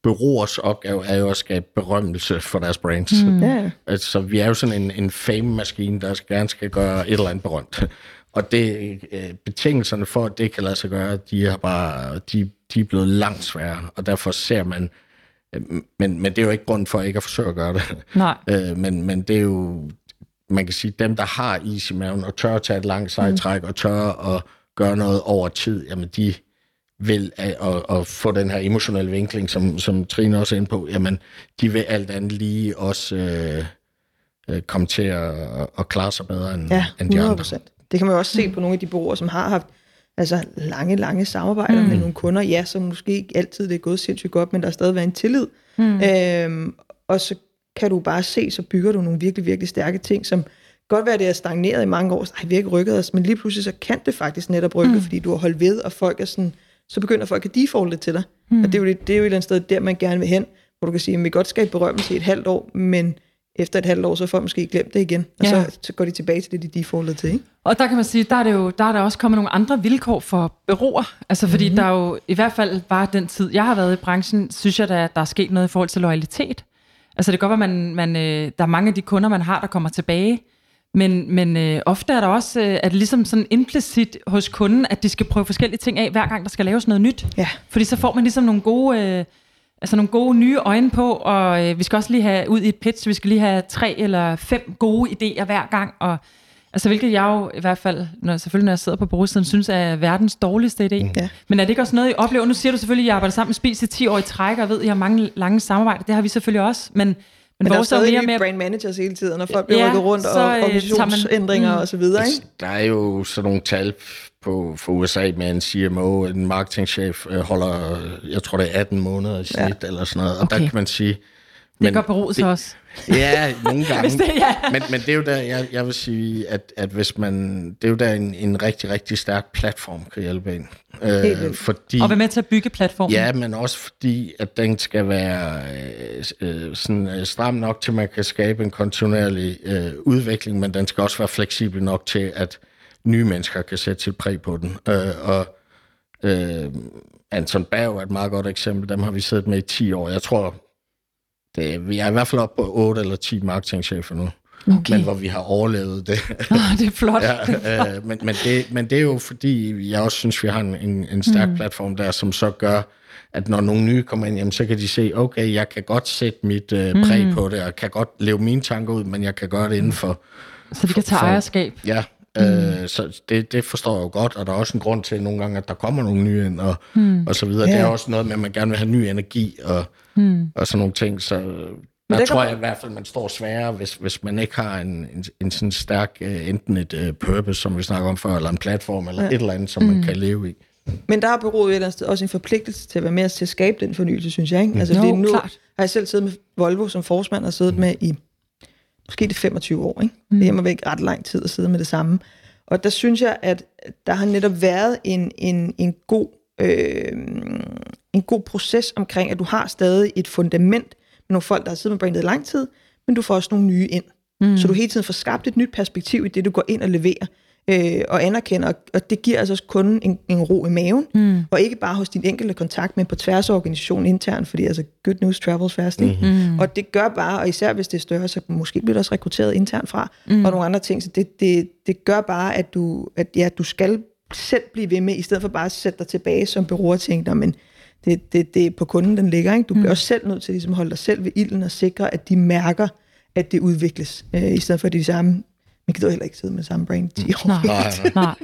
byråers opgave, er jo at skabe berømmelse for deres brands. Mm. Ja, Altså, vi er jo sådan en, en fame-maskine, der skal- gerne skal gøre et eller andet berømt. Og det, øh, betingelserne for, at det kan lade sig gøre, de er bare, de, de er blevet langt sværere, og derfor ser man, øh, men, men det er jo ikke grund for ikke at forsøge at gøre det. Nej. Øh, men, men det er jo, man kan sige, dem, der har is i maven, og tør at tage et langt sejtræk, og tør at gøre noget over tid, jamen de vil at, at, at få den her emotionelle vinkling, som, som Trine også er inde på, jamen de vil alt andet lige også øh, øh, komme til at, at klare sig bedre end, ja end de 100 andre. procent. Det kan man jo også se på nogle af de bureauer, som har haft altså, lange, lange samarbejder mm. med nogle kunder. Ja, som måske ikke altid det er gået sindssygt godt, men der er stadig været en tillid. Mm. Øhm, og så kan du bare se, så bygger du nogle virkelig, virkelig stærke ting, som godt være, det er stagneret i mange år, så ej, vi har ikke rykket os, men lige pludselig så kan det faktisk netop rykke, mm. fordi du har holdt ved, og folk er sådan, så begynder folk at defaulte til dig. Mm. Og det er, jo, det, er jo et eller andet sted, der man gerne vil hen, hvor du kan sige, at vi godt skabe berømmelse i et halvt år, men efter et halvt år, så får måske glemt det igen, og Ja. så, så går de tilbage til det, de defaultede til. Ikke? Og der kan man sige, der er, det jo, der er der også kommet nogle andre vilkår for bureauer. Altså fordi mm-hmm. der er jo i hvert fald bare den tid, jeg har været i branchen, synes jeg, der, der er sket noget i forhold til loyalitet. Altså det kan godt være, man, man, øh, der er mange af de kunder, man har, der kommer tilbage. Men, men øh, ofte er der også, øh, er det ligesom sådan implicit hos kunden, at de skal prøve forskellige ting af, hver gang der skal laves noget nyt. Ja. Fordi så får man ligesom nogle gode, øh, altså nogle gode nye øjne på, og øh, vi skal også lige have ud i et pitch, vi skal lige have tre eller fem gode idéer hver gang, og altså hvilket jeg jo i hvert fald, når, selvfølgelig når jeg sidder på bureausiden, synes er verdens dårligste idé. Mm. Ja. Men er det ikke også noget, I oplever? Nu siger du selvfølgelig, at I arbejder sammen med Spis i 10 år i træk, og jeg ved, at I har mange lange samarbejder. Det har vi selvfølgelig også, men, men, Men der er stadig mere nye mere... brand managers hele tiden, og folk bliver Ja, rykket rundt, så, og øh, man- organisationsændringer mm. og så videre. Ikke? der er jo sådan nogle tal på, for USA med en CMO, en marketingchef øh, holder, jeg tror det er 18 måneder i snit, ja. eller sådan noget. Og Okay. der kan man sige... Det gør så også. Ja, nogle gange. Det- ja. men, men det er jo der, jeg, jeg vil sige, at, at hvis man... Det er jo der, en, en rigtig, rigtig stærk platform kan hjælpe en. Øh, fordi, Og være med til at bygge platformen. Ja, men også fordi, at den skal være øh, øh, sådan, øh, stram nok til, at man kan skabe en kontinuerlig øh, udvikling, men den skal også være fleksibel nok til, at nye mennesker kan sætte sit præg på den. Øh, og øh, Anton Berg er et meget godt eksempel. Dem har vi siddet med i 10 år. Jeg tror, det, vi er i hvert fald oppe på 8 eller 10 marketingchefer nu. Okay. men hvor vi har overlevet det. Oh, det er flot. ja, øh, men, men, det, men det er jo fordi, jeg også synes, vi har en, en, en stærk mm. platform der, som så gør, at når nogle nye kommer ind, jamen, så kan de se, okay, jeg kan godt sætte mit øh, præg mm. på det, og kan godt leve mine tanker ud, men jeg kan gøre det inden for... Så de kan tage for, ejerskab. Ja, Øh, så det, det forstår jeg jo godt, og der er også en grund til nogle gange, at der kommer nogle nye ind, og, mm. og så videre. Ja. Det er også noget med, at man gerne vil have ny energi, og, mm. og sådan nogle ting, så der tror jeg i hvert fald, man står sværere, hvis, hvis man ikke har en, en, en sådan stærk, uh, enten et uh, purpose, som vi snakker om før, eller en platform, eller ja. et eller andet, som mm. man kan leve i. Men der har bureauet et eller andet sted også en forpligtelse til at være med til at skabe den fornyelse, synes jeg. Ikke? Mm. Altså, jo, nu klart. har jeg selv siddet med Volvo som forsmand, og siddet mm. med i måske det 25 år. Ikke? Mm. Det er væk ret lang tid at sidde med det samme. Og der synes jeg, at der har netop været en, en, en, god, øh, en god proces omkring, at du har stadig et fundament med nogle folk, der har siddet med brandet i lang tid, men du får også nogle nye ind. Mm. Så du hele tiden får skabt et nyt perspektiv i det, du går ind og leverer øh, og anerkender, og det giver altså også kunden en, en ro i maven, mm. og ikke bare hos din enkelte kontakt, men på tværs af organisationen internt, fordi altså good news travels fast, ikke? Mm-hmm. Og det gør bare, og især hvis det er større, så måske bliver det også rekrutteret internt fra, mm. og nogle andre ting, så det, det, det gør bare, at du, at, ja, du skal selv blive ved med, i stedet for bare at sætte dig tilbage som bureau og tænke, men det, det, det er på kunden, den ligger. Ikke? Du bliver mm. også selv nødt til ligesom, at holde dig selv ved ilden og sikre, at de mærker, at det udvikles, øh, i stedet for de samme man gider heller ikke sidde med samme brain 10 år. Nej, nej. nej.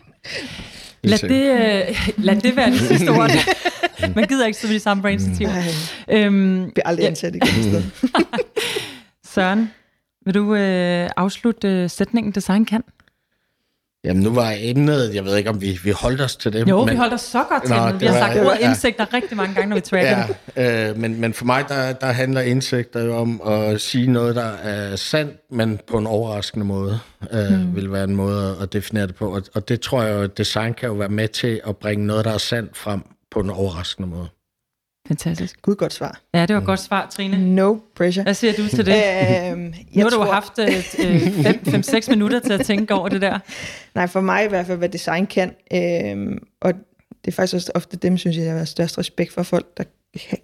Lad det, øh, lad det være det sidste ord. Man gider ikke sidde med de samme brains i 10 år. Øhm, bliver aldrig ansat igen. Søren, vil du øh, afslutte øh, sætningen design kan? Jamen, nu var emnet, jeg ved ikke, om vi, vi holdt os til det. Jo, men, vi holdt os så godt til det. Vi har sagt ordet ja. indsigter rigtig mange gange, når vi tracker ja, øh, men, men for mig, der, der handler indsigter jo om at sige noget, der er sandt, men på en overraskende måde, øh, mm. vil være en måde at definere det på. Og, og det tror jeg at design kan jo være med til at bringe noget, der er sandt frem på en overraskende måde. Fantastisk. Gud, godt svar. Ja, det var mm. godt svar, Trine. No pressure. Hvad siger du til det? øhm, nu har tror... du haft 5-6 øh, minutter til at tænke over det der. Nej, for mig i hvert fald, hvad design kan. Øhm, og det er faktisk også ofte dem, synes jeg, jeg har størst respekt for folk, der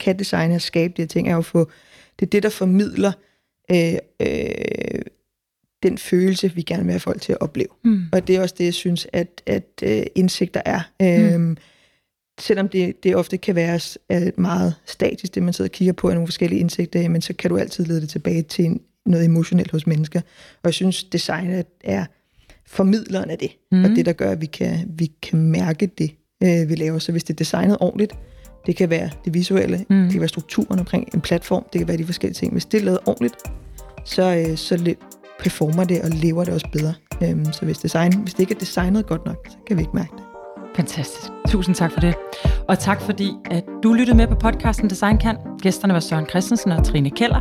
kan designe og skabe de her ting, er jo få, det er det, der formidler øh, øh, den følelse, vi gerne vil have folk til at opleve. Mm. Og det er også det, jeg synes, at, at uh, indsigter er. Mm. Selvom det, det ofte kan være meget statisk, det man sidder og kigger på af nogle forskellige indsigter, men så kan du altid lede det tilbage til en, noget emotionelt hos mennesker. Og jeg synes, designet er formidleren af det, mm. og det, der gør, at vi kan, vi kan mærke det, øh, vi laver. Så hvis det er designet ordentligt, det kan være det visuelle, mm. det kan være strukturen omkring en platform, det kan være de forskellige ting. Hvis det er lavet ordentligt, så, øh, så performer det og lever det også bedre. Øhm, så hvis, design, hvis det ikke er designet godt nok, så kan vi ikke mærke det. Fantastisk. Tusind tak for det. Og tak fordi, at du lyttede med på podcasten Design Kan. Gæsterne var Søren Christensen og Trine Keller.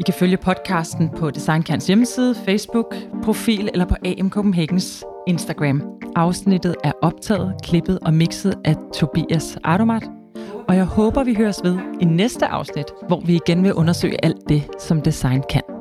I kan følge podcasten på Design Kans hjemmeside, Facebook, profil eller på AM Copenhagens Instagram. Afsnittet er optaget, klippet og mixet af Tobias Ardomat. Og jeg håber, vi høres ved i næste afsnit, hvor vi igen vil undersøge alt det, som design kan.